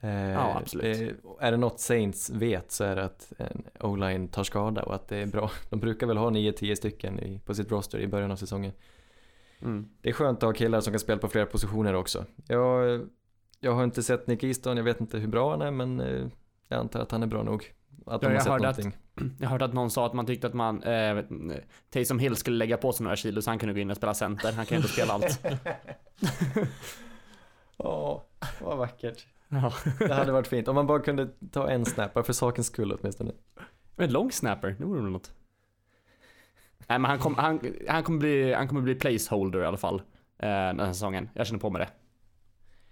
A: Eh,
C: Ja, absolut.
A: Det, är det något Saints vet så är det att en o-line tar skada och att det är bra. De brukar väl ha 9-10 stycken i, på sitt roster i början av säsongen.
C: Mm.
A: Det är skönt att ha killar som kan spela på flera positioner också. Jag, jag har inte sett Nick Easton, jag vet inte hur bra han är men eh, jag antar att han är bra nog. Att de
C: Ja,
A: har
C: jag
A: sett
C: hörde att-
A: någonting.
C: Jag hörde att någon sa att man tyckte att man, eh, Taysom Hill skulle lägga på sig några kilo så han kunde gå in och spela center. Han kan ju inte spela allt.
A: Åh, vad vackert.
C: Ja.
A: Det hade varit fint om man bara kunde ta en snap, bara för sakens skull åtminstone.
C: Men lång snapper, det vore väl något. Nej men han, kom, han, han, kommer bli, han kommer bli placeholder i alla fall. Eh, den här säsongen. Jag känner på mig det.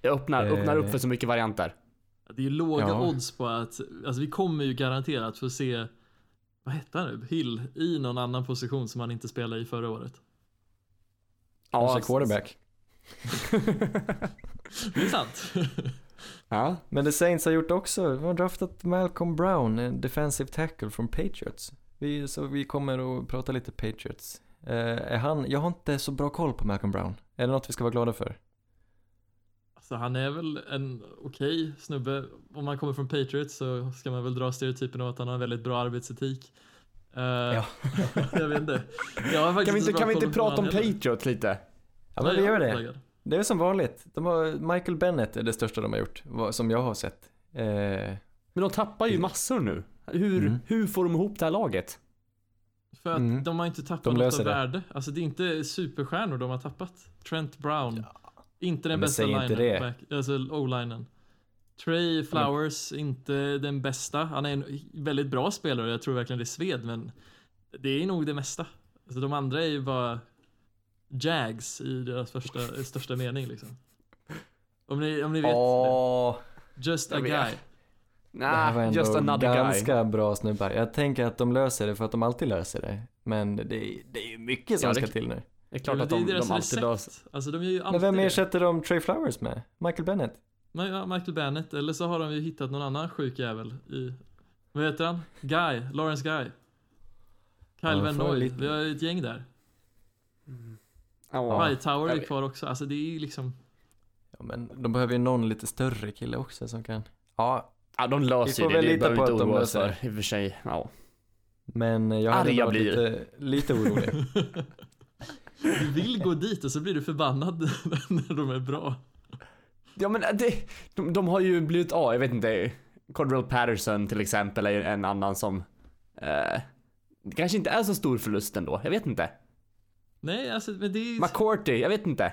C: Jag öppnar,
A: Eh.
C: öppnar upp för så mycket varianter.
B: Det är låga
A: Ja.
B: odds på att, alltså vi kommer ju garanterat få se, vad hette han nu, Hill i någon annan position som han inte spelade i förra året.
A: Kanske
C: s-
A: quarterback.
B: Det är sant.
C: Ja.
A: Men det Saints har gjort också, de har draftat Malcolm Brown, en defensive tackle från Patriots. Vi, så vi kommer att prata lite Patriots. Eh, är han, jag har inte så bra koll på Malcolm Brown. Är det något vi ska vara glada för?
B: Alltså han är väl en okej snubbe. Om man kommer från Patriots så ska man väl dra stereotypen av att han har en väldigt bra arbetsetik. Eh,
A: Ja.
B: jag vet inte. Jag
C: Kan vi inte,
B: så
C: kan vi inte prata om
B: honom heller.
C: Patriot lite?
A: Ja men
B: Nej,
A: vi gör det.
B: taggad.
A: Det är som vanligt. De har, Michael Bennett är det största de har gjort, som jag har sett. Eh,
C: Men de tappar ju massor nu. Hur,
A: Mm.
C: hur får de ihop det här laget?
B: För att
A: Mm.
B: de har inte tappat
A: De
B: något av
A: det.
B: värde. Alltså det är inte superstjärnor de har tappat. Trent Brown. Inte den
A: Men
B: bästa linen. alltså O-linen. Trey Flowers, inte den bästa. Han är en väldigt bra spelare jag tror verkligen det sved men det är nog det mesta. Alltså de andra är ju bara Jags i deras första, största mening liksom. Om ni, om ni vet det. Just a guy.
A: det här var
C: Nah, just another
A: ganska
C: guy.
A: bra snubbar. Jag tänker att de löser det för att de alltid löser det. Men det är, det är ju mycket som
C: Ja, det-
A: ska till nu.
C: Det är klart
B: Ja,
C: att
B: det är
C: de, de alltid
B: recept.
C: löser.
B: Alltså de ju
A: Men
B: alltid
A: vem
B: det.
A: ersätter de Trey Flowers med? Michael Bennett?
B: Ja, Michael Bennett, eller så har de ju hittat någon annan sjuk jävel i... Vad heter han? Guy, Lawrence Guy. Kyle
A: Ja,
B: Van
A: får
B: Noy,
A: lite-
B: vi har ju ett gäng där.
C: Ja.
B: Hightower
C: jag
B: är kvar också, alltså det är ju liksom...
A: Ja men de behöver ju någon lite större kille också som kan... Ja,
C: Ja, de
A: Vi
C: löser
A: får
C: ju det.
A: väl
C: Det
A: lita
C: behöver
A: på
C: inte
A: att de
C: oroa
A: löser
C: för. I och för sig. Ja.
A: men jag hade varit
C: blir.
A: lite, lite orolig.
B: Du vill gå dit och så blir du förbannad när de är bra.
C: Ja men det, de, de har ju blivit, ja jag vet inte, Cordell Patterson till exempel är en annan som eh, det kanske inte är så stor förlust ändå, jag vet inte.
B: Nej, alltså men det är,
C: McCourty, jag vet inte.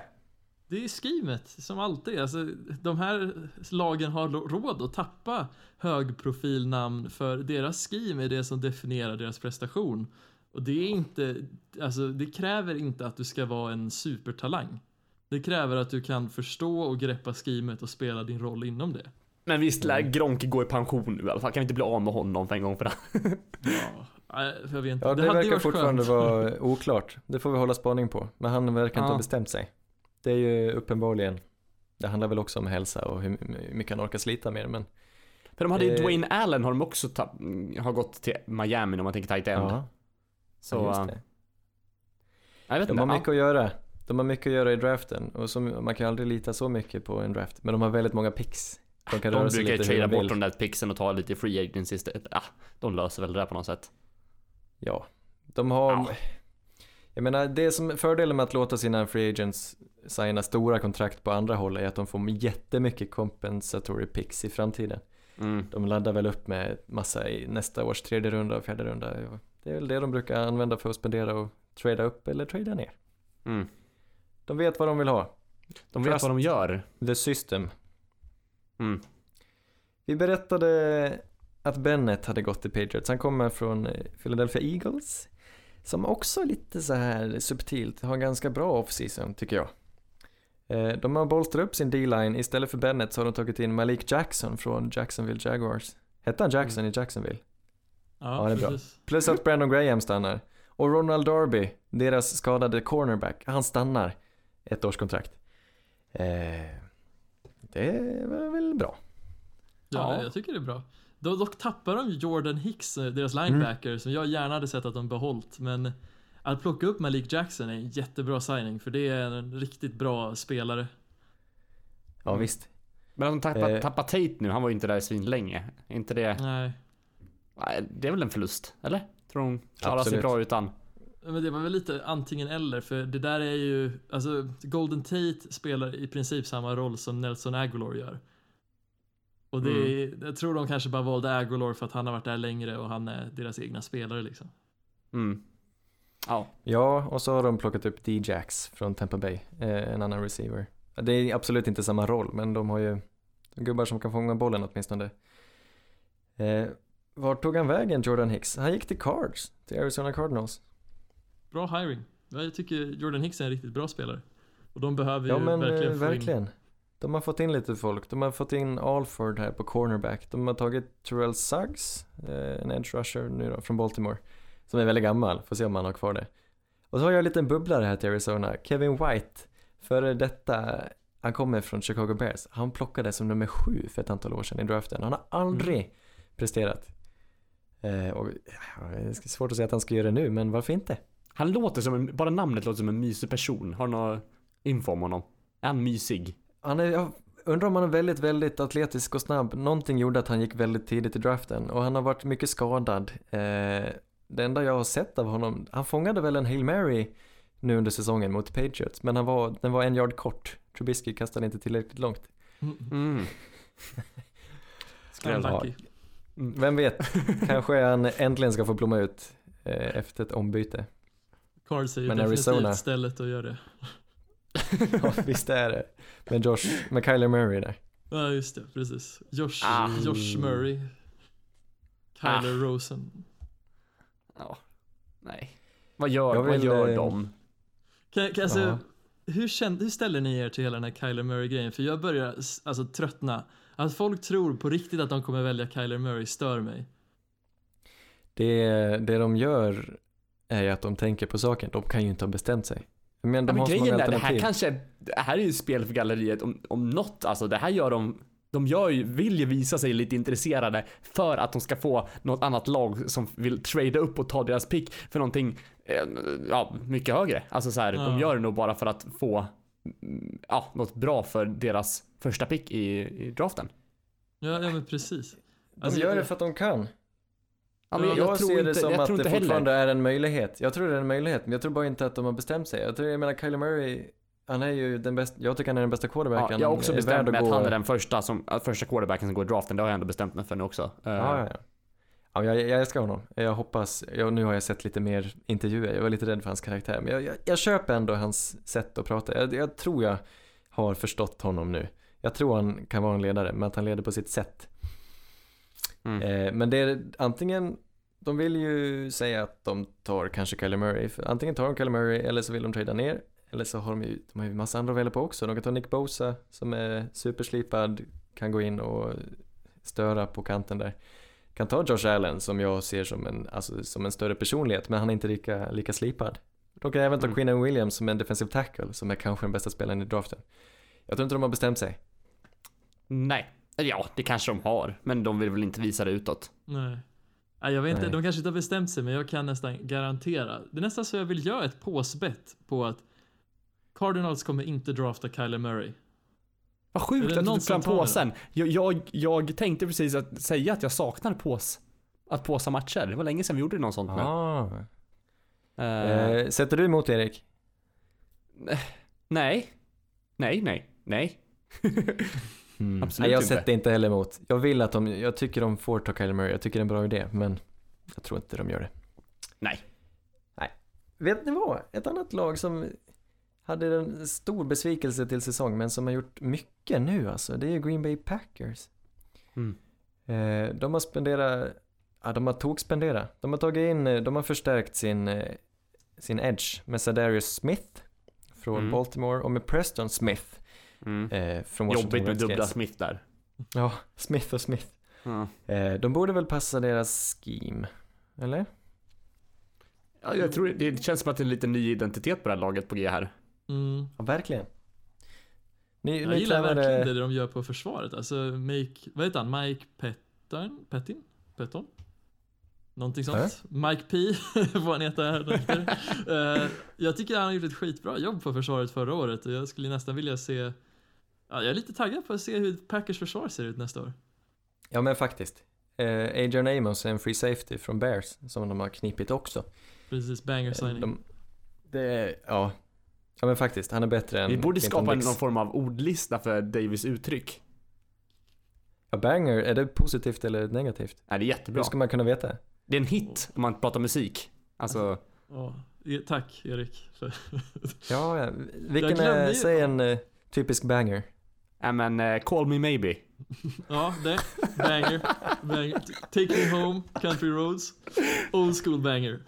B: det är skrimet som alltid. Alltså, de här lagen har råd att tappa högprofilnamn för deras scheme är det som definierar deras prestation. Och det är inte, alltså det kräver inte att du ska vara en supertalang. Det kräver att du kan förstå och greppa schemet och spela din roll inom det.
C: Men visst lär Gronk gå i pension nu i alla fall, kan vi inte bli av med honom för en gång för det?
B: Ja, jag vet inte.
A: Ja det,
B: hade ju
A: verkar fortfarande vara oklart. Det får vi hålla spaning på. Men han verkar inte
C: Ja.
A: ha bestämt sig. Det är ju uppenbarligen, det handlar väl också om hälsa och hur mycket han orkar slita med det, men
C: För de hade ju
A: Eh.
C: Dwayne Allen har de också har gått till Miami om man tänker tight end.
A: ja,
C: så,
A: just
C: eh, jag vet
A: De
C: inte.
A: har
C: ja.
A: mycket att göra. De har mycket att göra i draften och som, man kan aldrig lita så mycket på en draft. Men de har väldigt många picks. De kan
C: De
A: röra sig
C: brukar trada bort de där pixen och ta lite free agents istället. Ja, de löser väl det där på något sätt.
A: Ja, de har...
C: Ja.
A: Jag menar, det som fördelen med att låta sina free agents signa stora kontrakt på andra håll är att de får jättemycket compensatory picks i framtiden.
C: Mm.
A: De laddar väl upp med massa i nästa års tredje runda och fjärde runda. Det är väl det de brukar använda för att spendera och trada upp eller trada ner.
C: Mm.
A: De vet vad de vill ha.
C: De vet
A: Trust.
C: vad de gör.
A: The system.
C: Mm.
A: Vi berättade att Bennett hade gått till Patriots. Han kommer från eh, Philadelphia Eagles. Som också lite så här subtilt har en ganska bra offseason tycker jag. Eh, De har bolstrat upp sin D-line. Istället för Bennett så har de tagit in Malik Jackson från Jacksonville Jaguars. Hette han Jackson i Jacksonville?
B: Ja,
A: Ja, det är bra.
B: precis.
A: Plus att Brandon Graham stannar. Och Ronald Darby, deras skadade cornerback, han stannar. Ett års kontrakt. Eh, det var väl bra.
B: Ja,
C: Ja.
B: jag tycker det är bra. Då, dock tappar de Jordan Hicks, eh, deras linebacker, som jag gärna hade sett att de behållit. Men att plocka upp Malik Jackson är en jättebra signing, för det är en riktigt bra spelare.
A: Ja
C: Mm.
A: visst.
C: Men de tappar,
A: Eh.
C: tappar Tate nu, han var ju inte där svin länge. Är inte det,
B: nej,
C: det är väl en förlust? Eller? Tror de klarar sig
A: Absolut.
C: bra utan?
B: men det var väl lite antingen eller, för det där är ju, alltså Golden Tate spelar i princip samma roll som Nelson Aguilar gör. Och det är, jag tror de kanske bara valde Aguilar för att han har varit där längre och han är deras egna spelare liksom.
C: Mm. Ja.
A: Ja, och så har de plockat upp D-Jax från Tampa Bay, eh, en annan receiver. Det är absolut inte samma roll, men de har ju gubbar som kan fånga bollen åtminstone. Eh, vart tog han vägen, Jordan Hicks? Han gick till Cards, till Arizona Cardinals.
B: Bra hiring. Jag tycker Jordan Hicks är en riktigt bra spelare. Och de behöver
A: Ja
B: ju
A: men
B: verkligen
A: verkligen.
B: få in
A: verkligen. De har fått in lite folk. De har fått in Alford här på cornerback. De har tagit Terrell Suggs, eh, en edge rusher nu då, från Baltimore. Som är väldigt gammal, får se om han har kvar det. Och så har jag en liten bubblare här till Arizona. Kevin White, före detta, han kommer från Chicago Bears. Han plockades som nummer sju för ett antal år sedan i draften. Han har aldrig presterat. Eh, och, ja, det är svårt att säga att han ska göra det nu, men varför inte?
C: Han låter som en, bara namnet låter som en mysig person. Har du någon info om honom? Är han mysig?
A: Han är, jag undrar om han är väldigt, väldigt atletisk och snabb. Någonting gjorde att han gick väldigt tidigt i draften och han har varit mycket skadad. Eh, det enda jag har sett av honom, han fångade väl en Hail Mary nu under säsongen mot Patriots, men han var, den var en yard kort. Trubisky kastade inte tillräckligt långt.
C: Mm. Skräll.
B: Unlucky.
A: Vem vet, kanske han äntligen ska få blomma ut eh, efter ett ombyte.
B: Cards är ju
A: Men
B: definitivt
A: Arizona-
B: stället att göra det.
A: Ja, visst är det. Med Josh, med Kyler Murray där.
B: Ja, just det, precis. Josh,
C: Ah.
B: Josh Murray. Kyler
C: Ah.
B: Rosen.
C: Ja. Nej. Vad gör,
A: Jag
C: vad
A: vill,
C: gör
A: eh,
C: de?
B: Kan, kan, alltså, hur, kände, hur ställer ni er till hela den här Kyler Murray-grejen? För jag börjar alltså, tröttna. Att folk tror på riktigt att de kommer välja Kyler Murray stör mig.
A: Det, det de gör är ju att de tänker på saken. De kan ju inte ha bestämt sig. Men
C: Ja,
A: de
C: men
A: har
C: grejen är, det här kanske, det här är ju spel för galleriet om, om något, alltså det här gör de de gör ju, vill ju visa sig lite intresserade för att de ska få något annat lag som vill trada upp och ta deras pick för någonting, eh, ja, mycket högre. Alltså så här,
B: Ja.
C: de gör det nog bara för att få, ja, något bra för deras första pick i, i draften.
B: Ja, ja men precis.
A: De
B: Alltså,
A: gör
B: jag-
A: det för att de kan.
C: Ja, men
A: jag
C: jag, tror
A: ser
C: inte,
A: det som att det
C: inte heller.
A: fortfarande är en möjlighet. Jag tror det är en möjlighet, men jag tror bara inte att de har bestämt sig. Jag tror, jag menar Kyler Murray, han är ju den bästa, jag tycker han är den bästa
C: Ja,
A: quarterbacken.
C: jag har också bestämt mig att
A: gå-
C: han är den första, som, första quarterbacken som går i draften. Det har jag ändå bestämt mig för nu också. Eh,
A: Ja, ja, ja. ja jag, jag älskar honom. Jag hoppas, jag, nu har jag sett lite mer intervjuer, jag var lite rädd för hans karaktär. Men jag, jag, jag köper ändå hans sätt att prata. Jag, jag tror jag har förstått honom nu. Jag tror han kan vara en ledare, men att han leder på sitt sätt.
C: Mm.
A: Eh, men det är antingen, de vill ju säga att de tar kanske Kyler Murray. Antingen tar de Kyler Murray eller så vill de trada ner. Eller så har de ju, de har ju massa andra att välja på också. De kan ta Nick Bosa som är superslipad, kan gå in och störa på kanten där. Kan ta Josh Allen som jag ser som en, alltså, som en större personlighet, men han är inte lika, lika slipad. De kan även ta
C: Mm.
A: Quinnen Williams som en defensive tackle, som är kanske den bästa spelaren i draften. Jag tror inte de har bestämt sig.
C: Nej. Ja, det kanske de har, men de vill väl inte visa det utåt.
B: Nej. Nej, jag vet inte,
A: Nej.
B: de kanske inte har bestämt sig men jag kan nästan garantera. Det är nästan så jag vill göra ett påsbett på att Cardinals kommer inte drafta Kyler Murray.
C: Vad sjukt att du tog fram påsen. Jag, jag, jag tänkte precis att säga att jag saknar pås. Att påsa matcher. Det var länge sedan vi gjorde något sånt.
A: Ah.
C: Eh,
A: sätter du emot Erik?
C: nej. Nej, nej, nej.
A: Mm.
C: Absolut
A: Nej, jag
C: inte.
A: sätter inte heller emot. Jag vill att de, jag tycker de får ta Kyler Murray, jag tycker det är en bra idé, men jag tror inte de gör det.
C: Nej.
A: Nej. Vet ni vad? Ett annat lag som hade en stor besvikelse till säsong, men som har gjort mycket nu alltså, det är Green Bay Packers.
C: Mm.
A: Eh, de har spenderat, ja de har tokspenderat. De har tagit in, eh, de har förstärkt sin, eh, sin edge med Sadarius Smith från
C: Mm.
A: Baltimore och med Preston Smith
C: Mm.
A: eh, från Washington
C: Jobbigt med dubbla. Smith där.
A: Ja, Smith och Smith. Eh, de borde väl passa deras scheme, eller?
C: Ja, jag tror det känns som att det är en liten ny identitet på det här laget på G här.
B: Mm.
A: Ja, verkligen. Ni,
B: Jag
A: ni
B: gillar
A: tränade-
B: verkligen det de gör på försvaret. Alltså, Mike, vad heter han? Mike Petton? Pettin? Petton? Någonting sånt. Mike P, vad han heter här. uh, Jag tycker han har gjort ett skitbra jobb på försvaret förra året och jag skulle nästan vilja se Ja, jag är lite taggad på att se hur Packers försvar ser ut nästa år.
A: Ja men faktiskt. Eh, Adrian Amos är en free safety från Bears som de har knipit också.
B: Precis, banger
A: Eh,
B: signing.
A: De, det, ja. Ja men faktiskt, han är bättre än
C: Vi borde
A: Clinton
C: skapa
A: Dix.
C: någon form av ordlista för Davis uttryck.
A: Ja, banger, är det positivt eller negativt?
C: Nej, det är jättebra.
A: Hur ska man kunna veta?
C: Det är en hit om man pratar musik. Alltså,
B: Ja, tack Erik.
A: Ja, ja. vilken är,
B: ju-
A: säg en eh, typisk banger.
C: ja men eh, call me maybe.
B: ja, det. Banger. banger. Take me home, country roads. Old school banger.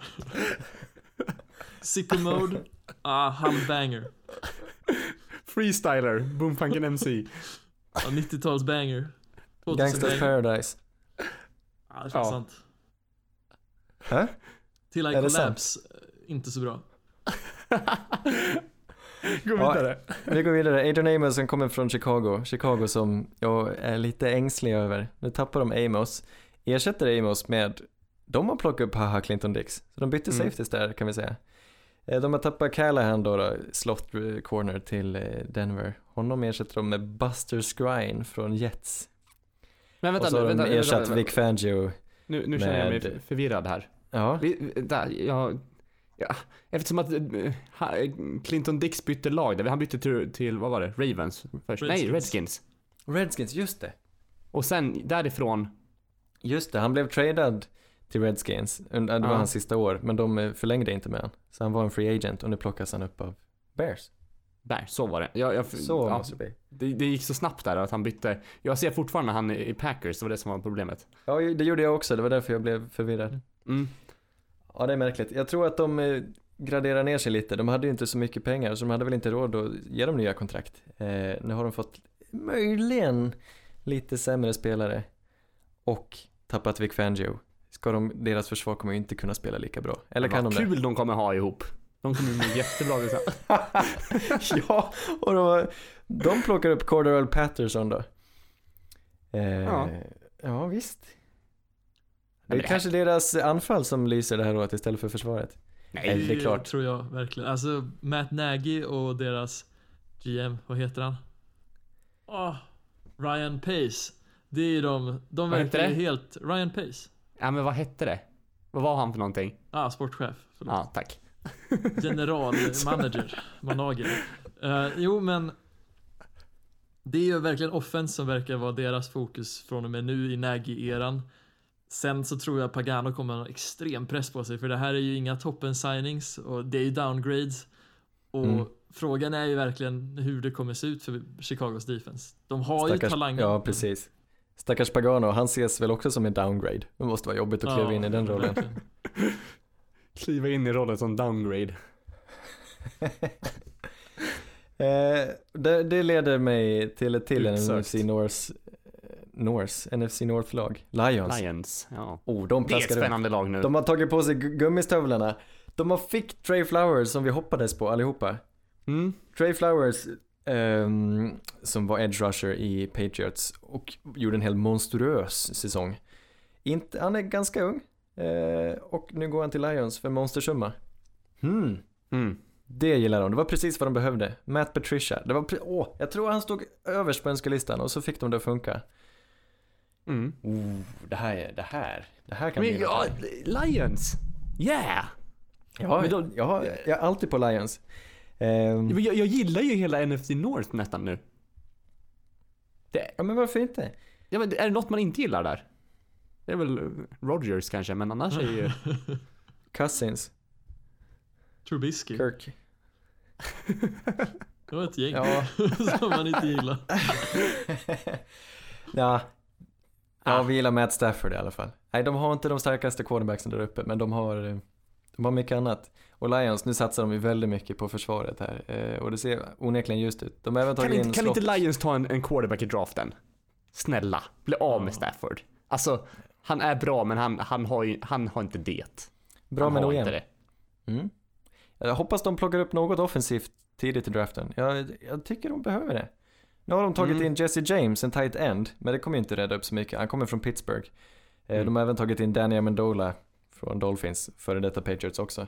B: Sicko mode. Ah, halv banger.
C: Freestyler, Boomfunken MC.
B: Ja, 90-tals banger. 2000
A: Gangsters
B: banger.
A: Paradise.
B: Ja, det känns
C: Ja.
B: sant.
A: Hä?
B: Till I
A: Är det sant?
B: Collapse, eh, inte så bra.
C: Gå
A: Ja.
C: vidare.
A: Vi går vidare. Adrian Amos som kommer från Chicago. Chicago som jag är lite ängslig över. Nu tappar de Amos. Ersätter Amos med, de har plockat upp Haha Clinton Dix. Så de bytte
C: Mm.
A: safeties där kan vi säga. Eh, De har tappat Callahan då, då slot eh, corner till eh, Denver. Honom ersätter de med Buster Skrine från Jets.
C: Men vänta
A: och så
C: nu,
A: har
C: vänta,
A: de
C: vänta,
A: ersatt
C: vänta,
A: Vic Fangio.
C: Nu, nu känner jag mig förvirrad här.
A: Ja,
C: Vi, där, jag, ja, eftersom att Clinton Dix bytte lag, där, han bytte till, till, vad var det, Ravens först? Nej,
B: Redskins.
C: Redskins.
A: Redskins, just det.
C: Och sen därifrån,
A: Just det, han blev tradad till Redskins. under- Det var
C: Ja.
A: hans sista år, men de eh, förlängde inte med han. Så han var en free agent och nu plockas han upp av Bears.
C: där, så var det. Jag, jag,
A: Så
C: ja,
A: måste det bli.
C: det, gick så snabbt där att han bytte. Jag ser fortfarande han i Packers, det var det som var problemet.
A: Ja, det gjorde jag också. Det var därför jag blev förvirrad.
C: Mm.
A: Ja, det är märkligt. Jag tror att de eh, graderar ner sig lite. De hade ju inte så mycket pengar, så de hade väl inte råd att ge dem nya kontrakt. Eh, nu har de fått möjligen lite sämre spelare och tappat Vic Fangio. Ska de, deras försvar kommer ju inte kunna spela lika bra. Eller kan de
C: Vad
A: det?
C: kul de kommer ha ihop. De kommer bli jättebra. Liksom.
A: ja, och de, de plockar upp Cordarrelle Patterson då. Eh,
C: Ja.
A: ja. visst. Det är
C: det
A: kanske deras anfall som lyser det här året istället för försvaret.
C: Nej,
A: det är klart.
B: tror jag verkligen. Alltså Matt Nagy och deras GM, vad heter han? Åh, Ryan Pace. Det är ju de, de verkar helt, Ryan Pace.
C: Ja, men vad hette det? Vad var han för någonting?
B: Ah, sportchef. Förlåt.
C: Ja, tack.
B: Generalmanager, manager. Eh, jo men det är ju verkligen offense som verkar vara deras fokus från och med nu i Nagy-eran. Sen så tror jag Pagano kommer ha en extrem press på sig för det här är ju inga toppen signings och det är ju downgrades. Och
A: Mm.
B: frågan är ju verkligen hur det kommer se ut för Chicagos defense. De har ju
A: Stackars-
B: talangen.
A: Ja, precis. Stackars Pagano, han ses väl också som en downgrade. Det måste vara jobbigt att kliva in i den rollen.
C: Kliva in i rollen som downgrade.
A: Eh, det, det leder mig till ett till en
C: Utsökt.
A: NFC North, North, NFC North-lag. Lions.
C: Lions, ja.
A: Oh, de
C: Det är ett
A: plaskar upp.
C: spännande lag nu.
A: De har tagit på sig gu- gummistövlarna. De har fick Trey Flowers som vi hoppades på allihopa.
C: Mm.
A: Trey Flowers ehm, som var edge rusher i Patriots och gjorde en helt monstruös säsong. Inte, han är ganska ung eh, och nu går han till Lions för monstersumma. Hmm.
C: Mm.
A: Det gillar de, det var precis vad de behövde. Matt Patricia, det var åh, jag tror han stod överst på önskelistan och så fick de det att funka.
C: Mm.
A: Oh, det här är, det här, det här kan
C: Men
A: bli
C: ja. Lions! Yeah!
A: Ja, jag, har, jag är alltid på Lions. Ehm,
C: Jag, jag gillar ju hela NFC North nästan nu. Det,
A: ja men varför inte?
C: ja, men är det något man inte gillar där? Det är väl eh, Rogers kanske, men annars är ju...
A: Cousins,
B: Trubisky.
A: Kirk.
B: Det var ett gäng
A: Ja.
B: som man inte gillar.
A: ja. Ja, vi gillar Matt Stafford i alla fall. Nej, de har inte de starkaste quarterbacksen där uppe, men de har, eh, de har mycket annat. Och Lions, nu satsar de ju väldigt mycket på försvaret här. Eh, och det ser onekligen just ut. De har även
C: Kan,
A: tagit
C: inte,
A: in
C: kan
A: slott.
C: inte Lions ta en, en quarterback i draften? Snälla, bli av med Stafford. Alltså, han är bra men han, han, har, ju, han har inte det.
A: Bra
C: han
A: men ojämn.
C: inte.
A: Mm. Jag hoppas de plockar upp något offensivt tidigt i draften. Jag, jag tycker de behöver det. Nu har de tagit
C: Mm.
A: in Jesse James, en tight end, men det kommer ju inte rädda upp så mycket. Han kommer från Pittsburgh. Eh,
C: Mm.
A: De har även tagit in Danny Amendola från Dolphins, före detta Patriots också.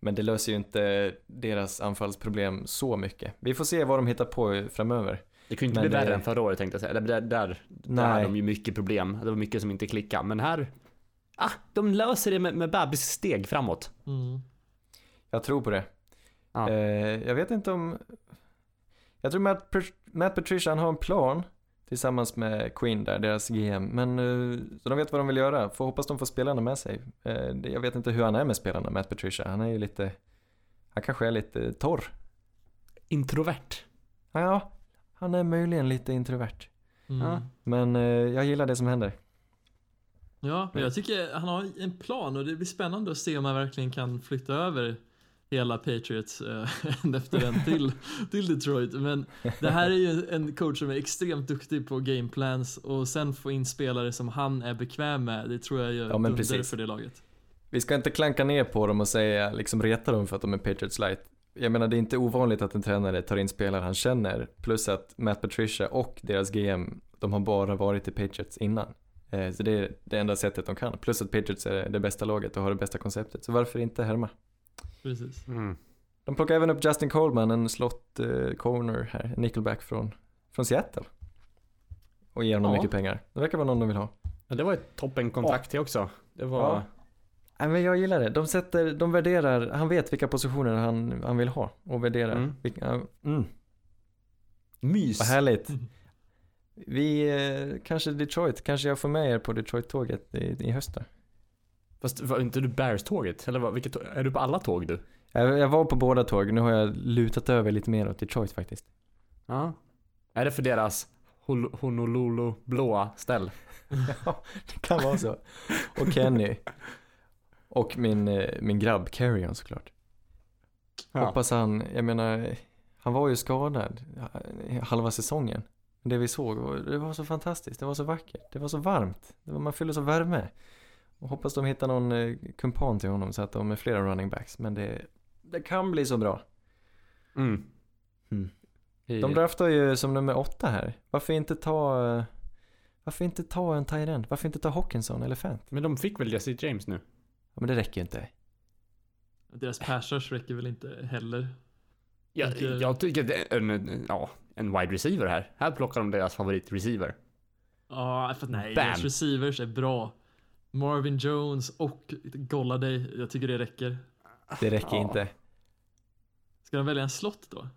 A: Men det löser ju inte deras anfallsproblem så mycket. Vi får se vad de hittar på framöver.
C: Det kunde inte
A: Men
C: bli värre
A: det-
C: än förra året tänkte jag säga. Där, där, där
A: Nej.
C: hade de ju mycket problem. Det var mycket som inte klickade. Men här, ah, de löser det med, med bebissteg framåt.
B: Mm.
A: Jag tror på det.
C: Ja.
A: Eh, jag vet inte om... Jag tror Matt, Matt Patricia han har en plan tillsammans med Queen där, deras GM. Men eh, så de vet vad de vill göra. Får hoppas de får spelarna med sig. Eh, jag vet inte hur han är med spelarna, Matt Patricia. Han är ju lite... Han kanske är lite torr.
C: Introvert.
A: Ja, han är möjligen lite introvert.
B: Mm.
C: Ja.
A: Men eh, jag gillar det som händer.
B: Ja, jag tycker han har en plan och det blir spännande att se om han verkligen kan flytta över hela Patriots eh, efter den till, till Detroit. Men det här är ju en coach som är extremt duktig på gameplans och sen få in spelare som han är bekväm med. Det tror jag gör
A: Ja, precis.
B: för det laget.
A: Vi ska inte klanka ner på dem och säga, liksom reta dem för att de är Patriots light. Jag menar det är inte ovanligt att en tränare tar in spelare han känner, plus att Matt Patricia och deras GM, de har bara varit i Patriots innan. Eh, Så det är det enda sättet de kan. Plus att Patriots är det bästa laget och har det bästa konceptet. Så varför inte härma?
B: Precis.
C: Mm.
A: De plockar även upp Justin Coleman, en slott eh, corner här, en nickelback från, från Seattle. Och ger honom
C: Ja.
A: mycket pengar. Det verkar vara någon de vill ha.
C: Ja, det var ett toppenkontrakt det också. Det var...
A: Ja. Nej men jag gillar det. De sätter, de värderar, han vet vilka positioner han, han vill ha och värderar.
C: Mm.
A: Vilka, mm,
C: Mys.
A: vad härligt.
B: Mm.
A: Vi, eh, kanske Detroit, kanske jag får med er på Detroit-tåget i, i höst då.
C: Fast var inte du Bears-tåget? Eller vad, vilket tåg? Är du på alla tåg du?
A: Jag, jag var på båda tåg, nu har jag lutat över lite mer åt Detroit faktiskt.
C: Ja. Är det för deras Honolulu blåa ställ?
A: Ja, det kan vara så. Och Kenny. Och min, eh, min grabb Carrion såklart. Hoppas han, jag menar, han var ju skadad halva säsongen. Det vi såg, var- det var så fantastiskt, det var så vackert, det var så varmt. Det var, man fylldes av värme. Och hoppas de hittar någon eh, kumpan till honom så att de är flera running backs. Men det, det kan bli så bra.
C: Mm.
A: Mm. De draftar ju som nummer åtta här. Varför inte ta, eh, varför inte ta en tight end? Varför inte ta Hawkinson eller Fant?
C: Men de fick väl Jesse James nu?
A: Ja, men det räcker ju inte.
B: Deras passers räcker väl inte heller.
C: Jag,
B: Vilka-
C: jag tycker det är en, ja, en wide receiver här. Här plockar de deras favorit receiver.
B: Ja, för nej,
C: Bam.
B: deras receivers är bra. Marvin Jones och Golladay, jag tycker det räcker.
A: Det räcker
C: Ja.
A: inte.
B: Ska de välja en slott då?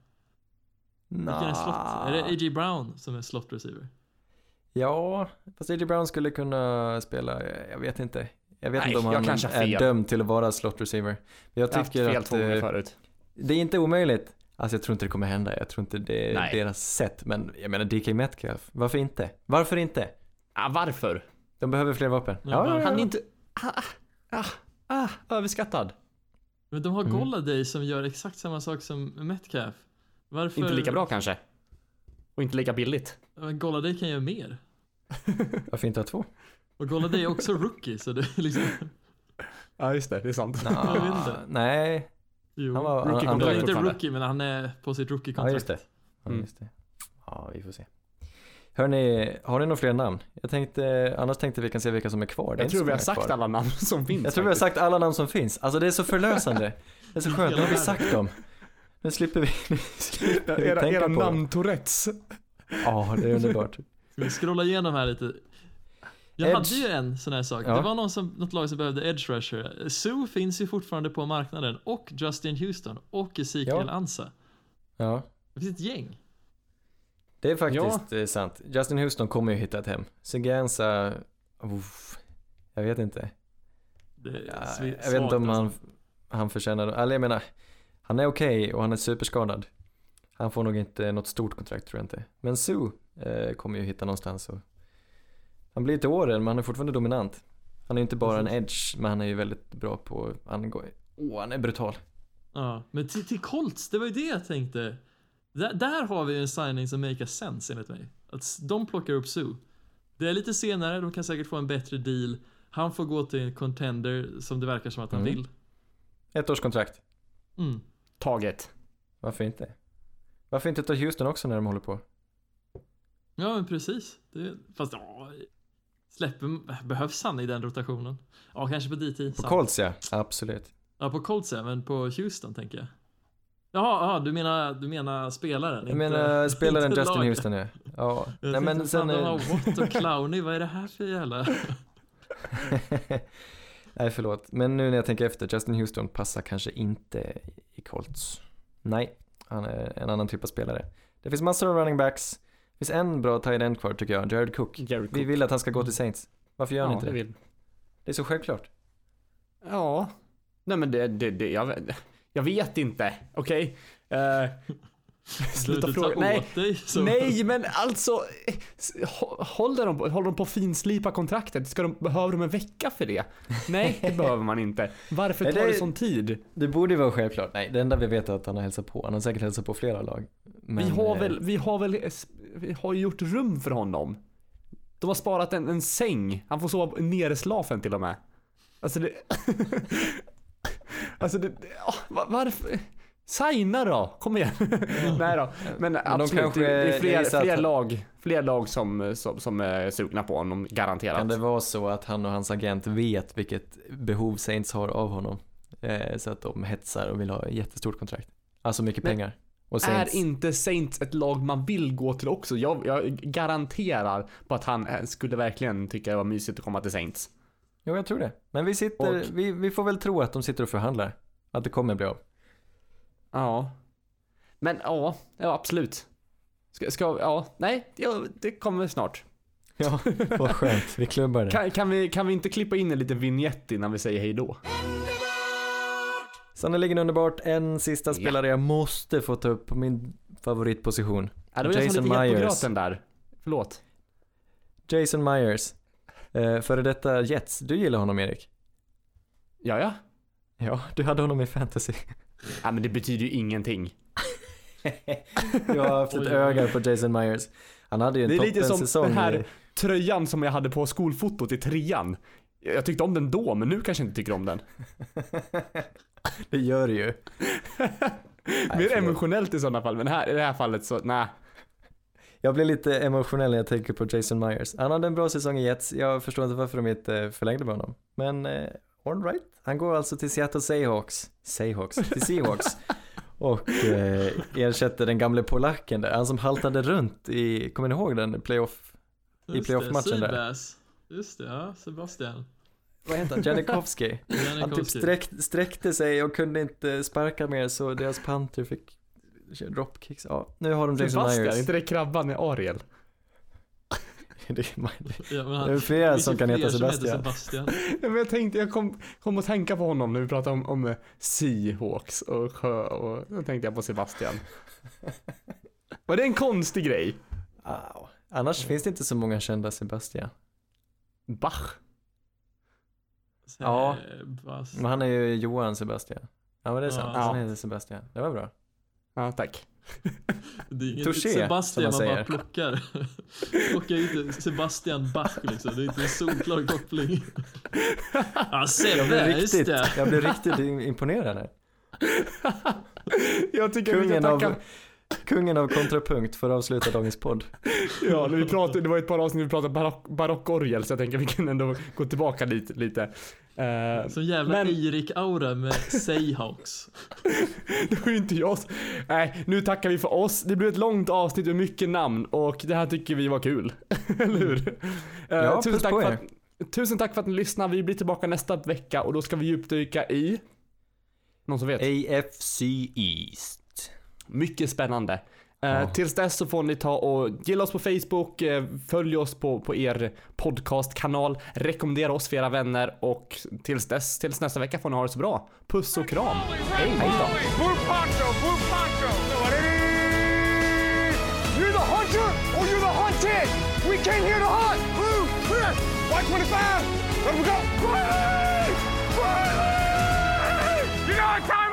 B: Vilken är slott? Är det A.J. Brown som är slott receiver?
A: Ja, fast A.J. Brown skulle kunna spela, jag vet inte. Jag vet
C: Nej,
A: inte om
C: jag
A: han är dömd till att vara slot receiver. Men jag
C: Jag
A: tycker
C: fel
A: att eh,
C: förut.
A: det är inte omöjligt. Alltså jag tror inte det kommer hända, jag tror inte det är
C: Nej.
A: deras sätt. Men jag menar DK Metcalf, varför inte? Varför inte?
C: Ah, varför?
A: De behöver fler vapen.
B: Ja, varför?
C: Han är inte... Ah, ah, ah, överskattad.
B: Men de har
A: Mm.
B: Golladay som gör exakt samma sak som Metcalf. Varför?
C: Inte lika bra kanske. Och inte lika billigt.
B: Men Golladay kan göra mer.
A: Varför inte ha två?
B: Och Golladay är också rookie, så det är liksom...
C: Ja just det, det är sant.
B: Inte.
A: Nej,
B: Jo.
A: han var...
C: Rookie
A: han, han,
B: Han är inte rookie, men han är på sitt
A: Ja
B: rookie-kontrakt.
A: just det. Ja, just det. Ja, vi får se. Hörni, har ni några fler namn? Jag tänkte, annars tänkte vi kan se vilka som är kvar. Det är
C: Jag
A: inte
C: tror vi har sagt
A: kvar.
C: alla namn som finns.
A: Jag tror vi har
C: faktiskt.
A: sagt alla namn som finns. Alltså det är så förlösande. Det är så skönt, nu har vi sagt dem. Nu slipper vi, nu slipper vi
C: Era,
A: tänka
C: era
A: på
C: namn Tourettes.
A: Ja, det är underbart.
B: Ska vi scrolla igenom här lite? Jag
A: Edge.
B: hade ju en sån här sak.
A: Ja.
B: Det var någon som, något lag som behövde edge rusher. Sue finns ju fortfarande på marknaden och Justin Houston och Ezekiel
A: Ja.
B: Ansa.
A: Ja,
B: Det finns ett gäng.
A: Det är faktiskt eh, sant. Justin Houston kommer ju hitta ett hem. Seganza, uff, jag vet inte.
B: Det
A: Ja, jag vet inte om han,
B: alltså.
A: han förtjänar, eller jag menar, han är okej och han är superskadad. Han får nog inte något stort kontrakt tror jag inte. Men Sue eh, kommer ju hitta någonstans och han blir till åren men han är fortfarande dominant. Han är ju inte bara en edge men han är ju väldigt bra på, han går, åh han är brutal.
B: Ja, men till, till Colts, det var ju det jag tänkte. Där, där har vi en signing som make a sense enligt mig. Att de plockar upp Sue. Det är lite senare, de kan säkert få en bättre deal. Han får gå till en contender som det verkar som att han
A: Mm.
B: vill.
A: Ett års kontrakt.
B: Mm.
C: Taget.
A: Varför inte? Varför inte ta Houston också när de håller på?
B: Ja, men precis. Det, fast ja, släpper, behövs han i den rotationen? Ja, kanske på DT.
A: På
B: sant.
A: Colts ja, absolut.
B: Ja, på Colts ja, men på Houston tänker jag. Jaha, jaha du, menar, du menar spelaren?
A: Jag menar spelaren
B: inte
A: Justin. Houston ja. Ja,
B: Jag
A: nej men sen...
B: de har
A: eh,
B: Watt och Clowney, vad är det här för jävla...
A: Nej förlåt, men nu när jag tänker efter, Justin Houston passar kanske inte i Colts. Nej, han är en annan typ av spelare. Det finns massor av running backs. Det finns en bra tight end kvar tycker jag, Jared Cook.
C: Jared
A: Vi
C: Cook.
A: vill att han ska gå till Saints. Varför gör han
C: ja,
A: inte
C: det
A: det?
C: vill.
A: Det är så självklart.
C: Ja. Nej men det, det, det jag, vet- jag vet inte. Okej? Eh, sluta
B: du, du
C: fråga. Nej.
B: dig.
C: Nej, men alltså. eh, Håller de, håller de på att finslipa kontraktet? Ska de, behöver de en vecka för det? Nej, det behöver man inte. Varför tar det,
A: det-
C: sån tid?
A: Det borde ju vara självklart. Nej, det enda vi vet är att han har hälsat på. Han har säkert hälsat på flera lag. Men,
C: vi har
A: eh,
C: väl, vi har väl, eh, vi har gjort rum för honom. De har sparat en, en säng. Han får sova nereslafen till och med. Alltså det... alltså det, det va- varför? Signa då, kom igen. Nej då, men,
A: de
C: absolut.
A: kanske-
C: det är fler,
A: att
C: fler, lag, fler lag som, som, som är sugna på honom, garanterat.
A: Kan det vara så att han och hans agent vet vilket behov Saints har av honom? eh, så att de hetsar och vill ha ett jättestort kontrakt. Alltså mycket
C: Men
A: pengar.
C: Är inte Saints ett lag man vill gå till också? Jag, jag garanterar på att han eh, skulle verkligen tycka det var mysigt att komma till Saints.
A: Jo, jag tror det. Men vi sitter,
C: Och-
A: vi, vi får väl tro att de sitter och förhandlar. Att det kommer bli av.
C: Ja. Men ja, ja absolut. Ska, ska ja, nej, ja, det kommer snart.
A: Ja, vad skönt. Vi klubbar det.
C: Kan, kan, vi, kan vi inte klippa in en liten vignett innan vi säger hej då?
A: Sannerligen underbart. En sista
C: Ja.
A: spelare jag måste få ta upp på min favoritposition.
C: Ja, det var jag
A: Jason
C: som gett på
A: Myers.
C: gröten där. Förlåt.
A: Jason Myers. Eh, före detta Jets. Du gillar honom Erik?
C: Ja, ja.
A: Ja, du hade honom i fantasy.
C: Ja, men det betyder ju ingenting.
A: Jag har haft ett öga på Jason Myers. Han hade ju en
C: Det är lite som
A: toppensäsong.
C: den här
A: i-
C: tröjan som jag hade på skolfotot i trean. Jag tyckte om den då, men nu kanske jag inte tycker om den.
A: Det gör det ju.
C: Mer emotionellt i sådana fall, men här, i det här fallet så, nej.
A: Jag blir lite emotionell när jag tänker på Jason Myers. Han hade en bra säsong i Jets. Jag förstår inte varför de inte förlängde med honom. Men eh, all right. Han går alltså till Seattle Seahawks. Seahawks? Till Seahawks. Och eh, ersätter den gamle polacken där. Han som haltade runt i, kommer ni ihåg den playoff? I
B: Just
A: playoff-matchen
B: det,
A: där.
B: Just det, ja, Sebastian.
A: Vad heter han? Janikowski. Han typ
B: Janikowski.
A: sträck, sträckte sig och kunde inte sparka mer så deras panter fick dropkicks. Ja, nu har de Jason
C: Sebastian,
A: Myers.
C: inte det krabban i Ariel?
A: Det är,
B: Ja, men
A: det är flera som kan
B: fler
A: heta Sebastian.
B: Sebastian.
C: Ja, men jag tänkte, jag kom, kom att tänka på honom när vi pratade om, om eh, Seahawks och sjö och då tänkte jag på Sebastian. Var det en konstig grej?
A: Au. Annars finns det inte så många kända Sebastian.
C: Bach?
A: Ja.
B: Sebas-
A: Men han är ju Johan Sebastian. Ja men det är sant,
B: Ja.
A: han heter Sebastian. Det var bra.
C: Ja, tack.
B: Det är inget
A: Touché,
B: Sebastian man
A: man
B: bara plockar. plockar inte Sebastian Bach liksom. Det är inte en solklar koppling. Ja,
A: Jag
B: Sebbe, just
A: riktigt,
B: det.
A: jag blev riktigt imponerad här.
C: Jag tycker vi ska
A: Kungen av,
C: tacka...
A: kungen av kontrapunkt för att avsluta dagens podd.
C: Ja, vi pratade, det var ett par avsnitt vi pratade barock, barockorgel så jag tänker vi kan ändå gå tillbaka dit lite. Eh,
B: Som jävla
C: Men-
B: Eirik-aura med Seahawks.
C: det var ju inte jag Nej, nu tackar vi för oss. Det blev ett långt avsnitt med mycket namn och det här tycker vi var kul. Eller hur? Eh,
A: Ja,
C: tusen, tack för att, tusen tack för att ni lyssnar. Vi blir tillbaka nästa vecka och då ska vi djupdyka i... Någon som vet?
A: AFC East.
C: Mycket spännande. Eh,
A: Ja.
C: Tills dess så får ni ta och gilla oss på Facebook, eh, följ oss på, på er podcastkanal, rekommendera oss för era vänner och tills dess, tills nästa vecka får ni ha det så bra. Puss och kram. Hej, hej då.
D: You're the hunter or you're the hunted. We came here to hunt. Blue, clear. White 25. Let we go. Riley! Riley! You know what time